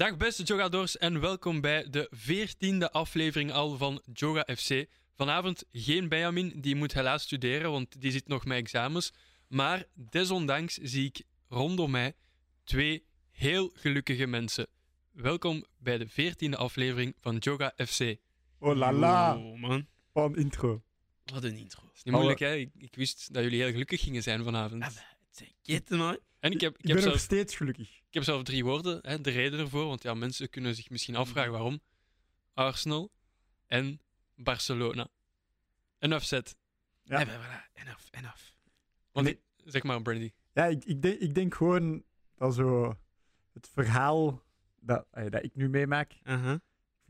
Dag beste Jogadors en welkom bij de veertiende aflevering al van Joga FC. Vanavond geen Benjamin, die moet helaas studeren, want die zit nog met examens. Maar desondanks zie ik rondom mij twee heel gelukkige mensen. Welkom bij de veertiende aflevering van Joga FC. Oh la la, Oh, man. van intro. Wat een intro. is niet moeilijk, hè? Ik, ik wist dat jullie heel gelukkig gingen zijn vanavond. Zijn. En ik heb, ik Ik heb, ben nog zelf, steeds gelukkig. ik heb zelf drie woorden, hè, de reden ervoor. Want ja, mensen kunnen zich misschien afvragen waarom. Arsenal en Barcelona. Enough said. Ja. Maar voilà. Enough, enough. Want Nee. zeg maar, Brandy. Ja, ik, ik, denk, ik denk gewoon dat zo het verhaal dat, eh, dat ik nu meemaak, Uh-huh.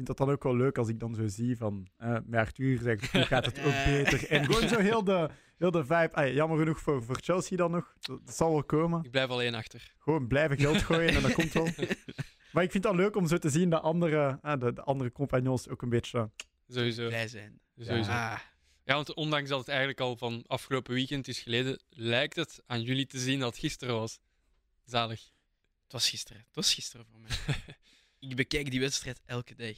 Vind dat dan ook wel leuk als ik dan zo zie van eh met Arthur zegt hoe gaat het ook beter. En gewoon zo heel de, heel de vibe. Jammer genoeg voor, voor Chelsea dan nog. Dat, dat zal wel komen. Ik blijf alleen achter. Gewoon blijven geld gooien en dat komt wel. Maar ik vind het leuk om zo te zien dat andere, de, de andere compagnons ook een beetje... Sowieso. Blij zijn. Sowieso. Ah, Ja, want ondanks dat het eigenlijk al van afgelopen weekend is geleden, lijkt het aan jullie te zien dat het gisteren was. Zalig. het was gisteren. Het was gisteren voor mij. ik bekijk die wedstrijd elke dag.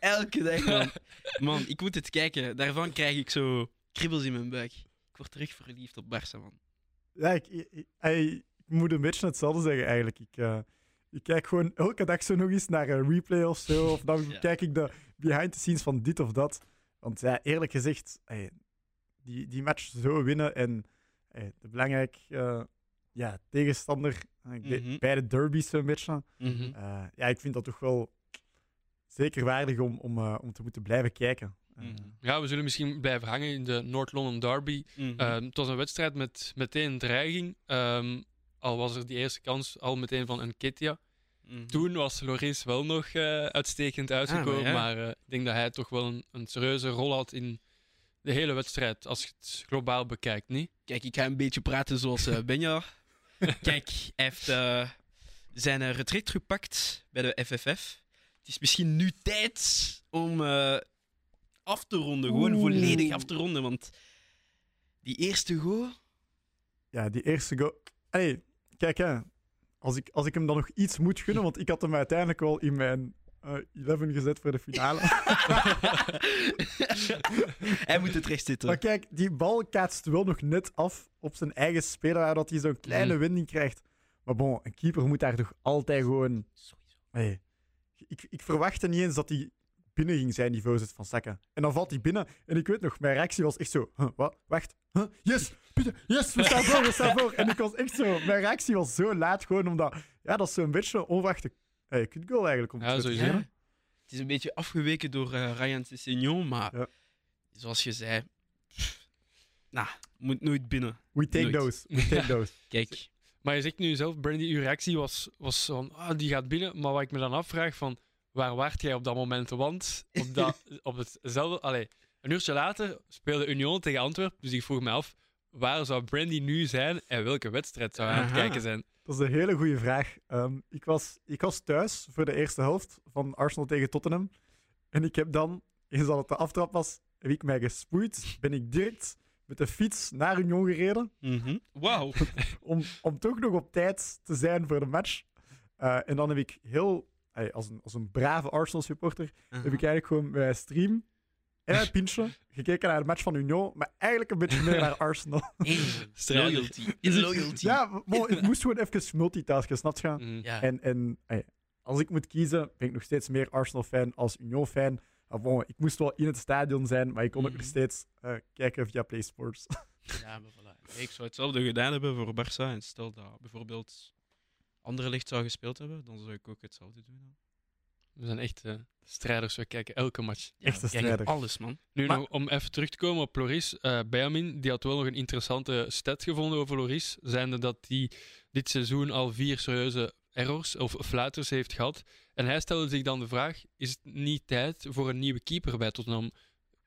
Elke dag, man. Man, ik moet het kijken. Daarvan krijg ik zo kribbels in mijn buik. Ik word terug verliefd op Barça, man. Ja, ik, ik, ik- ey, ik moet een beetje hetzelfde zeggen eigenlijk. Ik, eh, ik kijk gewoon elke dag zo nog eens naar een replay of zo. Of dan Ja. kijk ik de behind the scenes van dit of dat. Want ja, eerlijk gezegd, die, die match zo winnen en de belangrijk eh, ja, tegenstander, eh, ik denk Mhm. beide derbies zo'n beetje. Mhm. Eh, ja, ik vind dat toch wel zeker waardig om, om, eh, om te moeten blijven kijken. Eh, Mhm. Ja, we zullen misschien blijven hangen in de North London Derby. Mhm. Ehm, het was een wedstrijd met meteen dreiging. Ehm, al was er die eerste kans al meteen van een Ketia. Mhm. Toen was Loris wel nog eh, uitstekend uitgekomen. Ah, maar maar ja. eh, ik denk dat hij toch wel een, een serieuze rol had in de hele wedstrijd. Als je het globaal bekijkt, niet? Kijk, ik ga een beetje praten zoals eh, Benja. Kijk, hij heeft eh, zijn uh, retreat gepakt bij de FFF. Het is misschien nu tijd om eh, af te ronden. Gewoon Oeh. volledig af te ronden. Want die eerste goal... Ja, die eerste goal. Hey, kijk hè. Als ik, als ik hem dan nog iets moet gunnen, want ik had hem uiteindelijk wel in mijn eh 11 gezet voor de finale. hij moet het recht zitten. maar kijk, die bal kaatst wel nog net af op zijn eigen speler, waardoor hij zo'n kleine Mhm. wending krijgt. Maar bon, een keeper moet daar toch altijd gewoon... Sowieso. Hey, ik, ik verwachtte niet eens dat hij binnen ging zijn, die voorzet van Saka. En dan valt hij binnen. En ik weet nog, mijn reactie was echt zo... Huh, wat? Wacht. Huh? Yes! Pieter, yes! We staan voor, we staan voor. En ik was echt zo... Mijn reactie was zo laat, gewoon omdat... Ja, dat is zo'n beetje een hey, kut goal eigenlijk. Om het Ja, sowieso. zeggen. Het is een beetje afgeweken door eh, Ryan Sessegnon, maar Ja. zoals je zei... pff, Nou, moet nooit binnen. We take Nooit. those. We take those. Kijk, Maar je zegt nu zelf, Brandy, uw reactie was, was van, ah, die gaat binnen. Maar wat ik me dan afvraag, van, waar waart jij op dat moment? Want op, dat, op hetzelfde... Allee, een uurtje later speelde Union tegen Antwerpen. Dus ik vroeg me af, waar zou Brandy nu zijn en welke wedstrijd zou hij aan het kijken zijn? Dat is een hele goede vraag. Ehm, ik, was, ik was thuis voor de eerste helft van Arsenal tegen Tottenham. En ik heb dan, eens dat het de aftrap was, heb ik mij gespoeid. Ben ik direct met de fiets naar Union gereden. mhm. wauw. Om, om toch nog op tijd te zijn voor de match. Eh, en dan heb ik heel, als, een, als een brave Arsenal supporter, heb ik eigenlijk gewoon bij stream en pintje gekeken naar de match van Union. Maar eigenlijk een beetje meer naar Arsenal. Loyalty. Is loyalty. ja, maar ik moest gewoon even multitasken, snap je? Mm. Ja. En, en ey, als ik moet kiezen, ben ik nog steeds meer Arsenal-fan als Union-fan. Bon, ik moest wel in het stadion zijn, maar ik kon ook Mhm. nog steeds eh, kijken via PlaySports. Ja, maar voilà. Ik zou hetzelfde gedaan hebben voor Barça. En stel dat bijvoorbeeld andere licht zou gespeeld hebben, dan zou ik ook hetzelfde doen. We zijn echt eh, strijders, we kijken elke match. Ja, Echte strijder. Alles, man. Nu, Maar- nog, om even terug te komen op Loris. eh Benjamin die had wel nog een interessante stat gevonden over Loris. Zijnde dat hij dit seizoen al vier serieuze errors of fluiters heeft gehad. En hij stelde zich dan de vraag: is het niet tijd voor een nieuwe keeper bij Tottenham?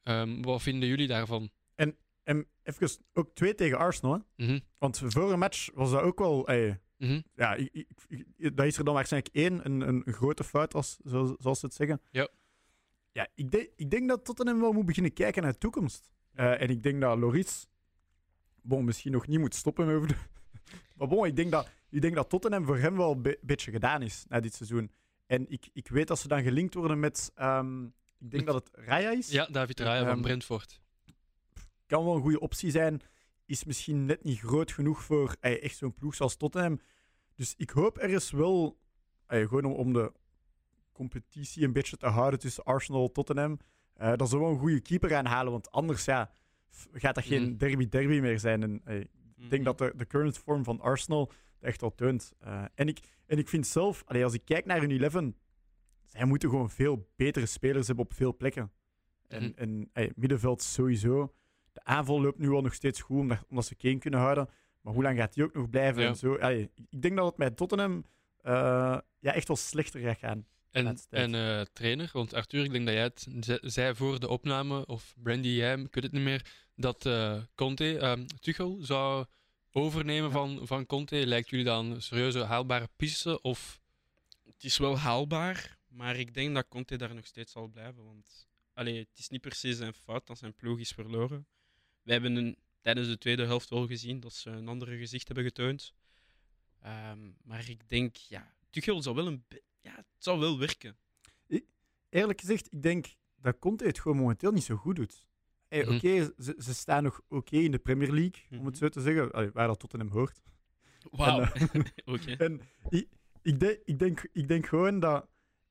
Ehm, wat vinden jullie daarvan? en even ook twee tegen Arsenal. Hè? Mhm, Want voor een match was dat ook wel. ey, mhm. ja, ik, ik, ik- dat is er dan waarschijnlijk één, een, een, grote fout, als, zo, zoals ze het zeggen. Ja. Ja, ik, denk ik denk dat Tottenham wel moet beginnen kijken naar de toekomst. Eh, en ik denk dat Loris bon, misschien nog niet moet stoppen over de... maar bon, ik denk, dat, ik denk dat Tottenham voor hem wel een be- beetje gedaan is na dit seizoen. En ik, ik weet dat ze dan gelinkt worden met, ehm, ik denk dat het Raya is. Ja, David Raya van Ehm, Brentford. Kan wel een goede optie zijn. Is misschien net niet groot genoeg voor eh, echt zo'n ploeg zoals Tottenham. Dus ik hoop ergens wel, gewoon om, om de competitie een beetje te houden tussen Arsenal en Tottenham, eh, dat ze wel een goede keeper aanhalen. Want anders ja, gaat dat geen Mhm. derby-derby meer zijn. En, Mhm. ik denk dat de, de current vorm van Arsenal echt al toont. Eh, en, ik, en ik vind zelf, allee, als ik kijk naar hun 11, zij moeten gewoon veel betere spelers hebben op veel plekken. En, Mhm. en ey, middenveld sowieso. De aanval loopt nu wel nog steeds goed, omdat, omdat ze Kane kunnen houden. Maar hoe lang gaat die ook nog blijven? Ja. En zo? Allee, ik- denk dat het met Tottenham eh, ja, echt wel slechter gaat gaan. En, en eh, trainer, want Arthur, ik denk dat jij het ze- zei voor de opname, of Brandy, jij, ik weet het niet meer, dat eh, Conte, ehm Tuchel, zou overnemen Ja. van, van Conte. Lijkt jullie dan serieuze haalbare piste? Of Het is wel haalbaar, maar ik denk dat Conte daar nog steeds zal blijven. Want allee, het is niet precies zijn fout dat zijn ploeg is verloren. We hebben een, tijdens de tweede helft wel gezien dat ze een andere gezicht hebben getoond. Ehm, maar ik denk, ja, Tuchel zou wel een... Ja, het zou wel werken. Eerlijk gezegd, ik denk dat Conte het gewoon momenteel niet zo goed doet. Hey, Mhm. Oké, ze, ze staan nog oké in de Premier League, om Mhm. het zo te zeggen. Allee, waar dat Tottenham hoort. Wauw. En, Oké. En ik, ik, denk, ik, denk, ik denk gewoon dat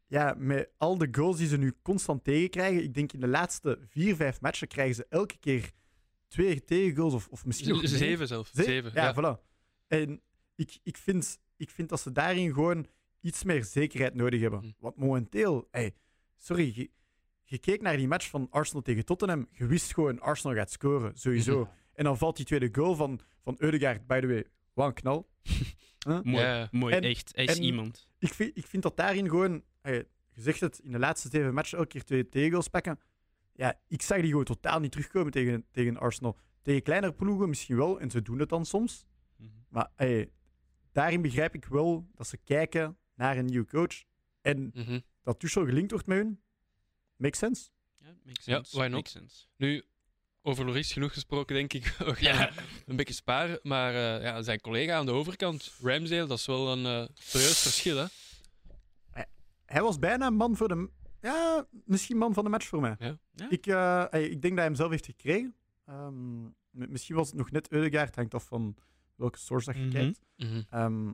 ja, met al de goals die ze nu constant tegenkrijgen, ik denk in de laatste vier, vijf matchen krijgen ze elke keer twee tegengoals of, of misschien nog meer. zeven zelf. Ze- Zeven, ja, ja. voilà. En ik, ik, vind, ik vind dat ze daarin gewoon iets meer zekerheid nodig hebben. Hm. Want momenteel, hey, sorry, je, je keek naar die match van Arsenal tegen Tottenham, je wist gewoon Arsenal gaat scoren, sowieso. Mhm. En dan valt die tweede goal van, van Eudegaard, by the way, wat een knal. Mooi, Ja. mooi En- echt. Hij is iemand. Ik vind, ik vind dat daarin gewoon, hey, je zegt het, in de laatste zeven matchen elke keer twee tegengoals pakken. Ja, ik zag die gewoon totaal niet terugkomen tegen, tegen Arsenal. Tegen kleinere ploegen misschien wel, en ze doen het dan soms. Mhm. Maar hey, daarin begrijp ik wel dat ze kijken naar een nieuwe coach. En Mhm. dat Tuchel gelinkt wordt met hun, makes sense. Ja, makes Ja, sense. why not? Makes sense. Nu, over Loris genoeg gesproken, denk ik. We gaan Ja. een beetje sparen. Maar eh, ja, zijn collega aan de overkant, Ramsdale, dat is wel een eh, serieus verschil. Hè? Hij was bijna man voor de... Ja, misschien man van de match voor mij. Ja. Ja. Ik, eh, hey, ik denk dat hij hem zelf heeft gekregen. Ehm, misschien was het nog net Eudegaard, hangt af van welke source dat je Mhm. kijkt. Mhm. Ehm,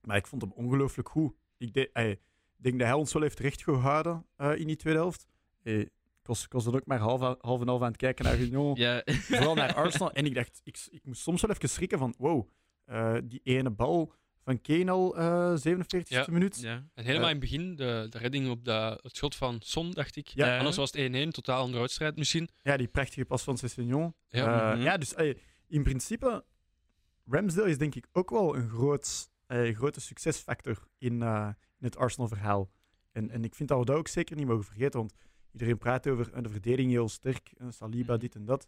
maar ik vond hem ongelooflijk goed. Ik, de- ey, ik denk dat hij ons wel heeft rechtgehouden eh in die tweede helft. Ey, ik, was, ik was dan ook maar half, half en half aan het kijken naar Union. Ja. Vooral naar Arsenal. En ik dacht, ik, ik moest soms wel even schrikken van, wow, eh, die ene bal van Kane al eh 47e Ja. minuut. ja. En helemaal Eh. in het begin, de, de redding op de, het schot van Son, dacht ik. Ja. Anders was het 1-1, totaal andere wedstrijd misschien. Ja, die prachtige pas van Cessignon. Ja. Ja, Mhm. ja dus ey, in principe, Ramsdale is denk ik ook wel een groot, eh, grote succesfactor in, eh, in het Arsenal-verhaal. En, en ik vind dat we dat ook zeker niet mogen vergeten, want iedereen praat over eh, de verdediging heel sterk, eh, Saliba, Mhm. dit en dat.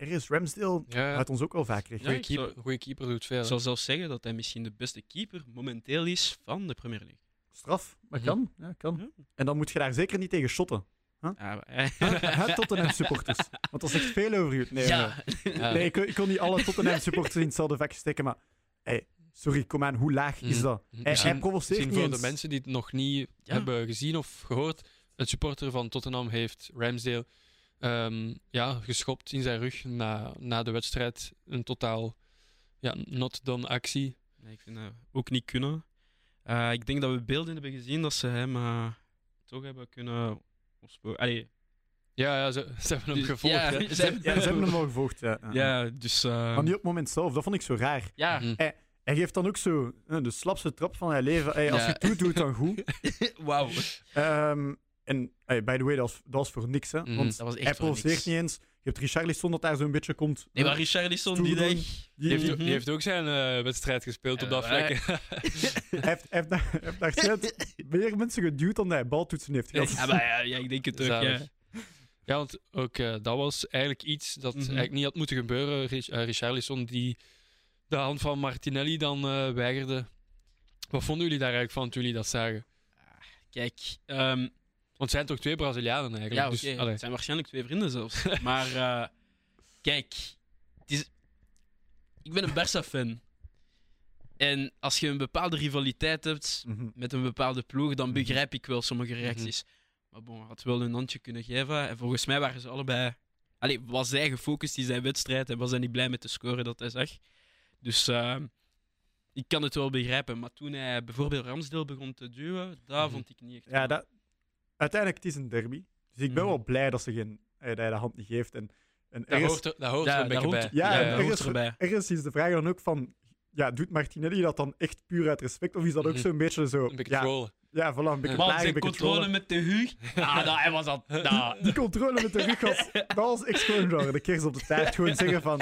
Er is Ramsdale, Ja, houdt ons ook wel vaak recht. Ja, goede zou- keeper, goeie keeper doet veel. Ik zou zelfs zeggen dat hij misschien de beste keeper momenteel is van de Premier League. Straf, dat Mhm. kan. Ja, kan. Ja. En dan moet je daar zeker niet tegen shotten. Ah, maar- Hè, Tottenham supporters. Want dat zegt veel over u. Nee, ja. Ja. nee ik, ik kon niet alle Tottenham supporters in hetzelfde vakje steken, maar hey, sorry, kom aan, hoe laag is Mhm. dat? Hij, hij Misschien- provoceert Misschien niet voor eens. de mensen die het nog niet Ja. hebben gezien of gehoord. Een supporter van Tottenham heeft Ramsdale ehm, ja, geschopt in zijn rug na, na de wedstrijd. Een totaal ja, not done actie. Nee, ik vind dat ook niet kunnen. Eh, ik denk dat we beelden hebben gezien dat ze hem eh, toch hebben kunnen opsporen. Ja, ja ze, ze hebben hem Dus- gevolgd. ja, hè. ze hebben- Ja, ze hebben hem wel gevolgd. Ja, ja. dus... eh, Maar niet op het moment zelf, dat vond ik zo raar. ja, Mhm. Hij geeft dan ook zo eh, de slapste trap van zijn leven. Hey, als Ja. je het doet, doe het dan goed. wauw. Ehm, en hey, by the way, dat was, dat was voor niks. Hè, Mhm. Want Dat was echt hij voor provoceert niet eens. Je hebt Richarlison dat daar zo'n beetje komt. Nee, maar eh, Richarlison die die- Die heeft, die heeft ook zijn eh, wedstrijd gespeeld op dat Eh, vlak. hij heeft, heeft, daar- heeft daar meer mensen geduwd dan hij baltoetsen heeft gehad. Ja, maar ja, ja, ik denk het ook, ja. Want ook eh, dat was eigenlijk iets dat Mhm. eigenlijk niet had moeten gebeuren. Rich, uh, Richarlison die de hand van Martinelli dan eh, weigerde. Wat vonden jullie daar eigenlijk van toen jullie dat zagen? Kijk, ehm, Want het zijn toch twee Brazilianen eigenlijk? ja, oké, dus, het zijn waarschijnlijk twee vrienden zelfs. maar eh, kijk, het is... ik ben een Barça-fan. En als je een bepaalde rivaliteit hebt Mhm. met een bepaalde ploeg, dan Mhm. begrijp ik wel sommige reacties. Maar bon, had wel een handje kunnen geven. En volgens mij waren ze allebei. Allee, was hij gefocust in zijn wedstrijd en was hij niet blij met de score dat hij zag. Dus eh, ik kan het wel begrijpen. Maar toen hij bijvoorbeeld Ramsdale begon te duwen, dat Mhm. vond ik niet echt. Ja, dat, uiteindelijk het is een derby. Dus ik ben Mhm. wel blij dat, ze geen, eh, dat hij de hand niet geeft. En, en Dat ergens, hoort er, dat hoort Ja, er een daar beetje hoort- bij. Ja, ja, en dat ergens- hoort erbij. ergens is de vraag dan ook van... Ja, doet Martinelli dat dan echt puur uit respect? Of is dat ook Mhm. zo'n beetje zo... Een beetje ja, trollen. ja, voilà, een beetje een beetje trollen. met de huur. Ah, dat, hij was dat- Die controle met de rug was... Dat was echt gewoon genre, de kers op de taart. Gewoon zeggen van...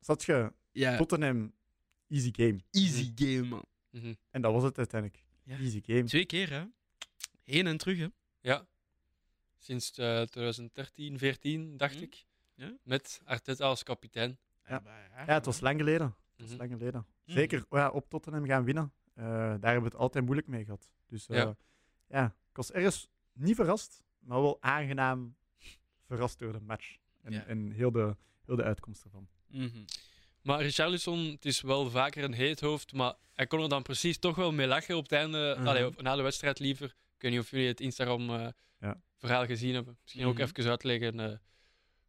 Zat je, Ja, Tottenham, easy game. easy game, man. En dat was het uiteindelijk. Ja. Easy game. Twee keer, hè? Heen en terug, hè? Ja. Sinds eh, 2013, 14, dacht Mhm. ik. Ja. Met Arteta als kapitein. Ja. Ja, het was lang geleden. Het was Mhm. lang geleden. Mhm. Zeker ja, op Tottenham gaan winnen. Eh, daar hebben we het altijd moeilijk mee gehad. Dus eh, Ja. ja. ik was ergens niet verrast, maar wel aangenaam verrast door de match. En, Ja. en heel, de, heel de uitkomst ervan. Mhm. Maar Richarlison, het is wel vaker een heet hoofd, maar hij kon er dan precies toch wel mee lachen op het einde. Allee, op- na de wedstrijd liever. Ik weet niet of jullie het Instagram-verhaal Ja. gezien hebben. Misschien ook Mhm. even uitleggen eh,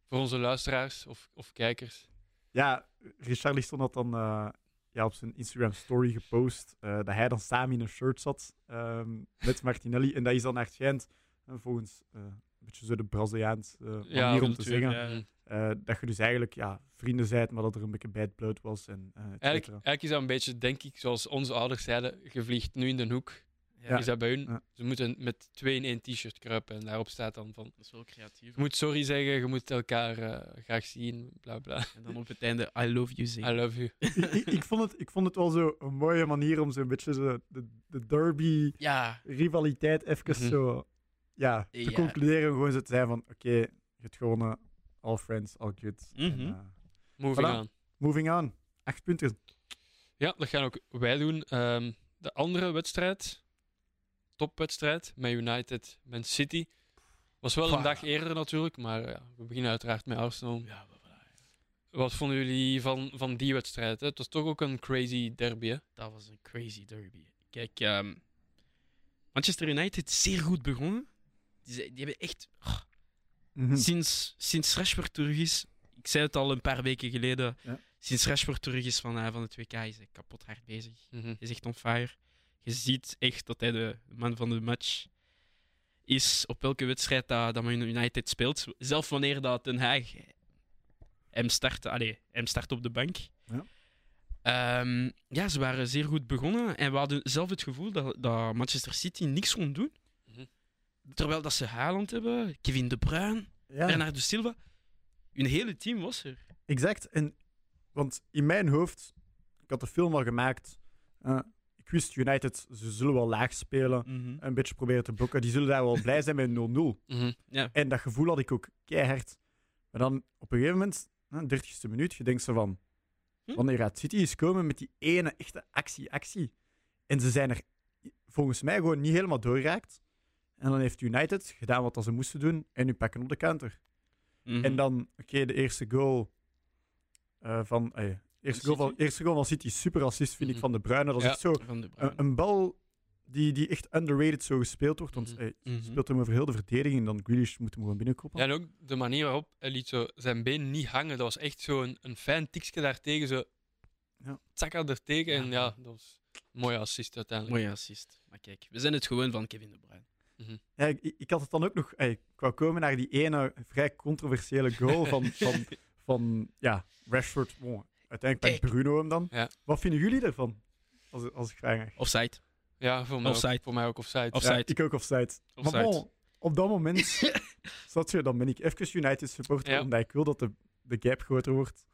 voor onze luisteraars of, of kijkers. Ja, Richarlison had dan eh, ja, op zijn Instagram story gepost eh, dat hij dan samen in een shirt zat ehm, met Martinelli. En dat is dan naar het schijnt, eh, volgens eh, een beetje zo de Braziliaans eh, manier Ja, om te cultuur, zeggen. ja. Eh, dat je dus eigenlijk ja, vrienden zijt, maar dat er een beetje bad blood was. En, eh, et Eigenlijk, eigenlijk is dat een beetje, denk ik, zoals onze ouders zeiden: je vliegt nu in de hoek. Ja, Is dat bij hun? Ja. Ze moeten met twee in één t-shirt kruipen en daarop staat dan van. Dat is wel creatief. Je moet sorry zeggen, je moet elkaar eh, graag zien, bla bla. En dan op het einde, I love you I love you. ik, vond het, ik vond het wel zo een mooie manier om zo'n beetje zo de, de derby Ja, rivaliteit even Mhm. zo ja, te Ja. concluderen. Gewoon zo te zijn van, oké, je hebt gewonnen. All friends, all good. En, Mhm. eh, Moving Voilà. on. moving on. Acht punten. Ja, dat gaan ook wij doen. Ehm, de andere wedstrijd, topwedstrijd, met United, Man City. Was wel een dag eerder natuurlijk, maar ja, we beginnen uiteraard met Arsenal. ja. Wat vonden jullie van, van die wedstrijd? Hè? Het was toch ook een crazy derby, hè? dat was een crazy derby. Kijk, ehm, Manchester United is zeer goed begonnen. Die, hebben echt... oh, Mhm. sinds, sinds Rashford terug is... Ik zei het al een paar weken geleden. Ja. Sinds Rashford terug is van, eh, van het WK is hij kapot hard bezig. Mhm. Hij is echt on fire. Je ziet echt dat hij de man van de match is op welke wedstrijd dat, dat Man United speelt. Zelf wanneer dat Den Haag hem start, allee, hem start op de bank. Ja. Ehm, ja, ze waren zeer goed begonnen. En we hadden zelf het gevoel dat, dat Manchester City niks kon doen. Mhm. Terwijl dat ze Haaland hebben, Kevin De Bruyne, Ja, Bernardo Silva. Hun hele team was er. exact. En, want in mijn hoofd, ik had de film al gemaakt. eh, ik wist United, ze zullen wel laag spelen. Een beetje proberen te blokken. Die zullen daar wel blij zijn met 0-0. Mhm. En dat gevoel had ik ook keihard. Maar dan op een gegeven moment, hè, 30ste minuut, je denkt zo van... Hm? Wanneer gaat City eens komen met die ene echte actie, actie? En ze zijn er volgens mij gewoon niet helemaal doorgeraakt. En dan heeft United gedaan wat ze moesten doen en nu pakken op de counter. Mhm. En dan, oké, de eerste goal eh, van... eh, eerste, goal van eerste goal van City, super assist vind ik Mhm. van De Bruyne. Dat is Ja. echt zo een, een bal die, die echt underrated zo gespeeld wordt. Want Mhm. eh, Mhm. speelt hem over heel de verdediging en dan Grealish moet hem gewoon binnenkoppen. Ja, en ook de manier waarop hij liet zo zijn been niet hangen. Dat was echt zo een, een fijn tikje daartegen. Zo, Ja. Er tegen. En Ja. dat was een mooie assist uiteindelijk. Mooie assist. Maar kijk, we zijn het gewoon van Kevin De Bruyne. Ja, ik, ik had het dan ook nog. eh, Ik wou komen naar die ene vrij controversiële goal van, van, van ja, Rashford. Bon, uiteindelijk Kijk. bij Bruno hem dan. Ja. Wat vinden jullie ervan? Als, als ik vraag. Offside. Ja, voor mij, ook, Offside. voor mij ook offside. Offside. Ja, ik ook offside. Offside. Maar bon, op dat moment zat je, dan ben ik even United supporter, Ja. omdat ik wil dat de, de gap groter wordt.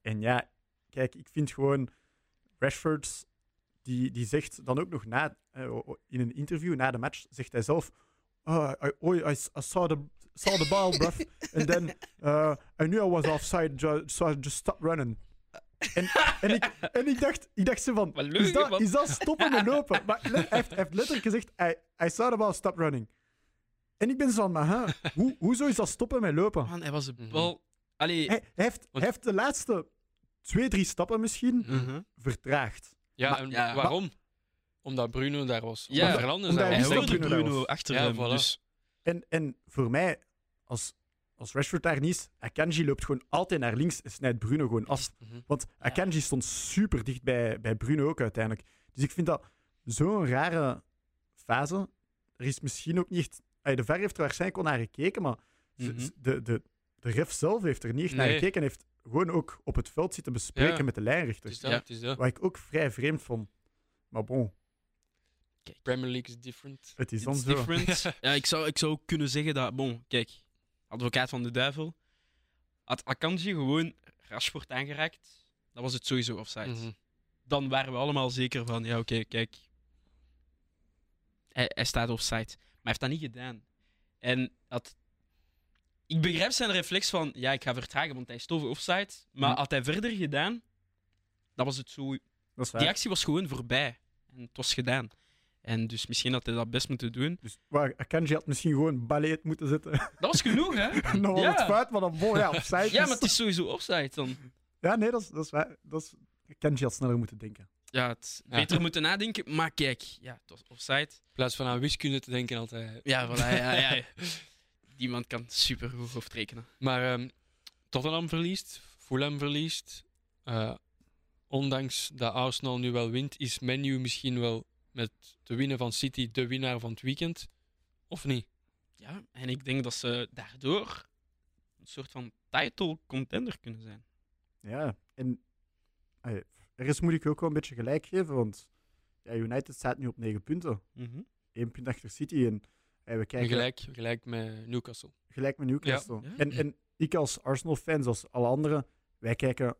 En ja, kijk, ik vind gewoon Rashford, die, die zegt dan ook nog na, eh, in een interview na de match, zegt hij zelf, oh, I, oh, I, I saw the saw the ball, bruv, and then uh, I knew I was offside, so I just stopped running. En, en, ik, en ik dacht, ik dacht zo van, is dat, man. is dat stoppen met lopen? Maar hij, heeft, hij heeft letterlijk gezegd, I, I saw the ball, stop running. En ik ben zo van, maar hè, hoe, hoezo is dat stoppen met lopen? Man, hij was de Mhm. bal. Allee, Hij, hij heeft, Want- hij heeft de laatste twee, drie stappen misschien Mhm. vertraagd. Ja, Maar- en ja. waarom? Omdat Bruno daar was. Ja, Omdat omdat daar hij wist dat Bruno achter Ja, hem. voilà. Dus En, en voor mij, als, als Rashford daar niet is, Akanji loopt gewoon altijd naar links en snijdt Bruno gewoon af. Mhm. Want Akanji stond super dicht bij, bij Bruno ook uiteindelijk. Dus ik vind dat zo'n rare fase. Er is misschien ook niet echt... De VAR heeft er waarschijnlijk wel naar gekeken, maar Mhm. de, de, de ref zelf heeft er niet echt naar gekeken en heeft gewoon ook op het veld zitten bespreken Ja. met de lijnrichter. Ja. Wat ik ook vrij vreemd vond. Maar bon, kijk, Premier League is different. het is dan it's zo. different. ja, ik zou, ik zou kunnen zeggen dat, bon, kijk, advocaat van de duivel, had Akanji gewoon Rashford aangeraakt, dan was het sowieso offside. Mhm. Dan waren we allemaal zeker van, ja, oké, kijk, hij, hij staat offside. Maar hij heeft dat niet gedaan. En dat, ik begrijp zijn reflex van, ja, ik ga vertragen, want hij is toch offside. Maar Hm. had hij verder gedaan, dan was het zo Dat is Die actie was gewoon voorbij. En het was gedaan. En dus misschien had hij dat best moeten doen. Dus waar, Akanji had misschien gewoon ballet moeten zetten. Dat was genoeg, hè? Was Ja. het fout, maar dan bon, ja, opzij. Ja, maar het is sowieso offside dan. Ja, nee, dat is, dat is waar. Dat is... Akanji had sneller moeten denken. Ja, het Ja. beter moeten nadenken. Maar kijk, ja, het was offside. In plaats van aan wiskunde te denken altijd. Ja, voilà, ja, ja. Die man kan super goed hoofdrekenen. Maar ehm, Tottenham verliest, Fulham verliest. Eh, ondanks dat Arsenal nu wel wint, is Menu misschien wel met de winnen van City de winnaar van het weekend. Of niet? Ja, en ik denk dat ze daardoor een soort van title contender kunnen zijn. Ja, en ergens moet ik ook wel een beetje gelijk geven, want ja, United staat nu op 9 punten. Eén punt achter City en eh, we En kijken gelijk, gelijk met Newcastle. gelijk met Newcastle. Ja. En, en ik als Arsenal-fan, zoals alle anderen, wij kijken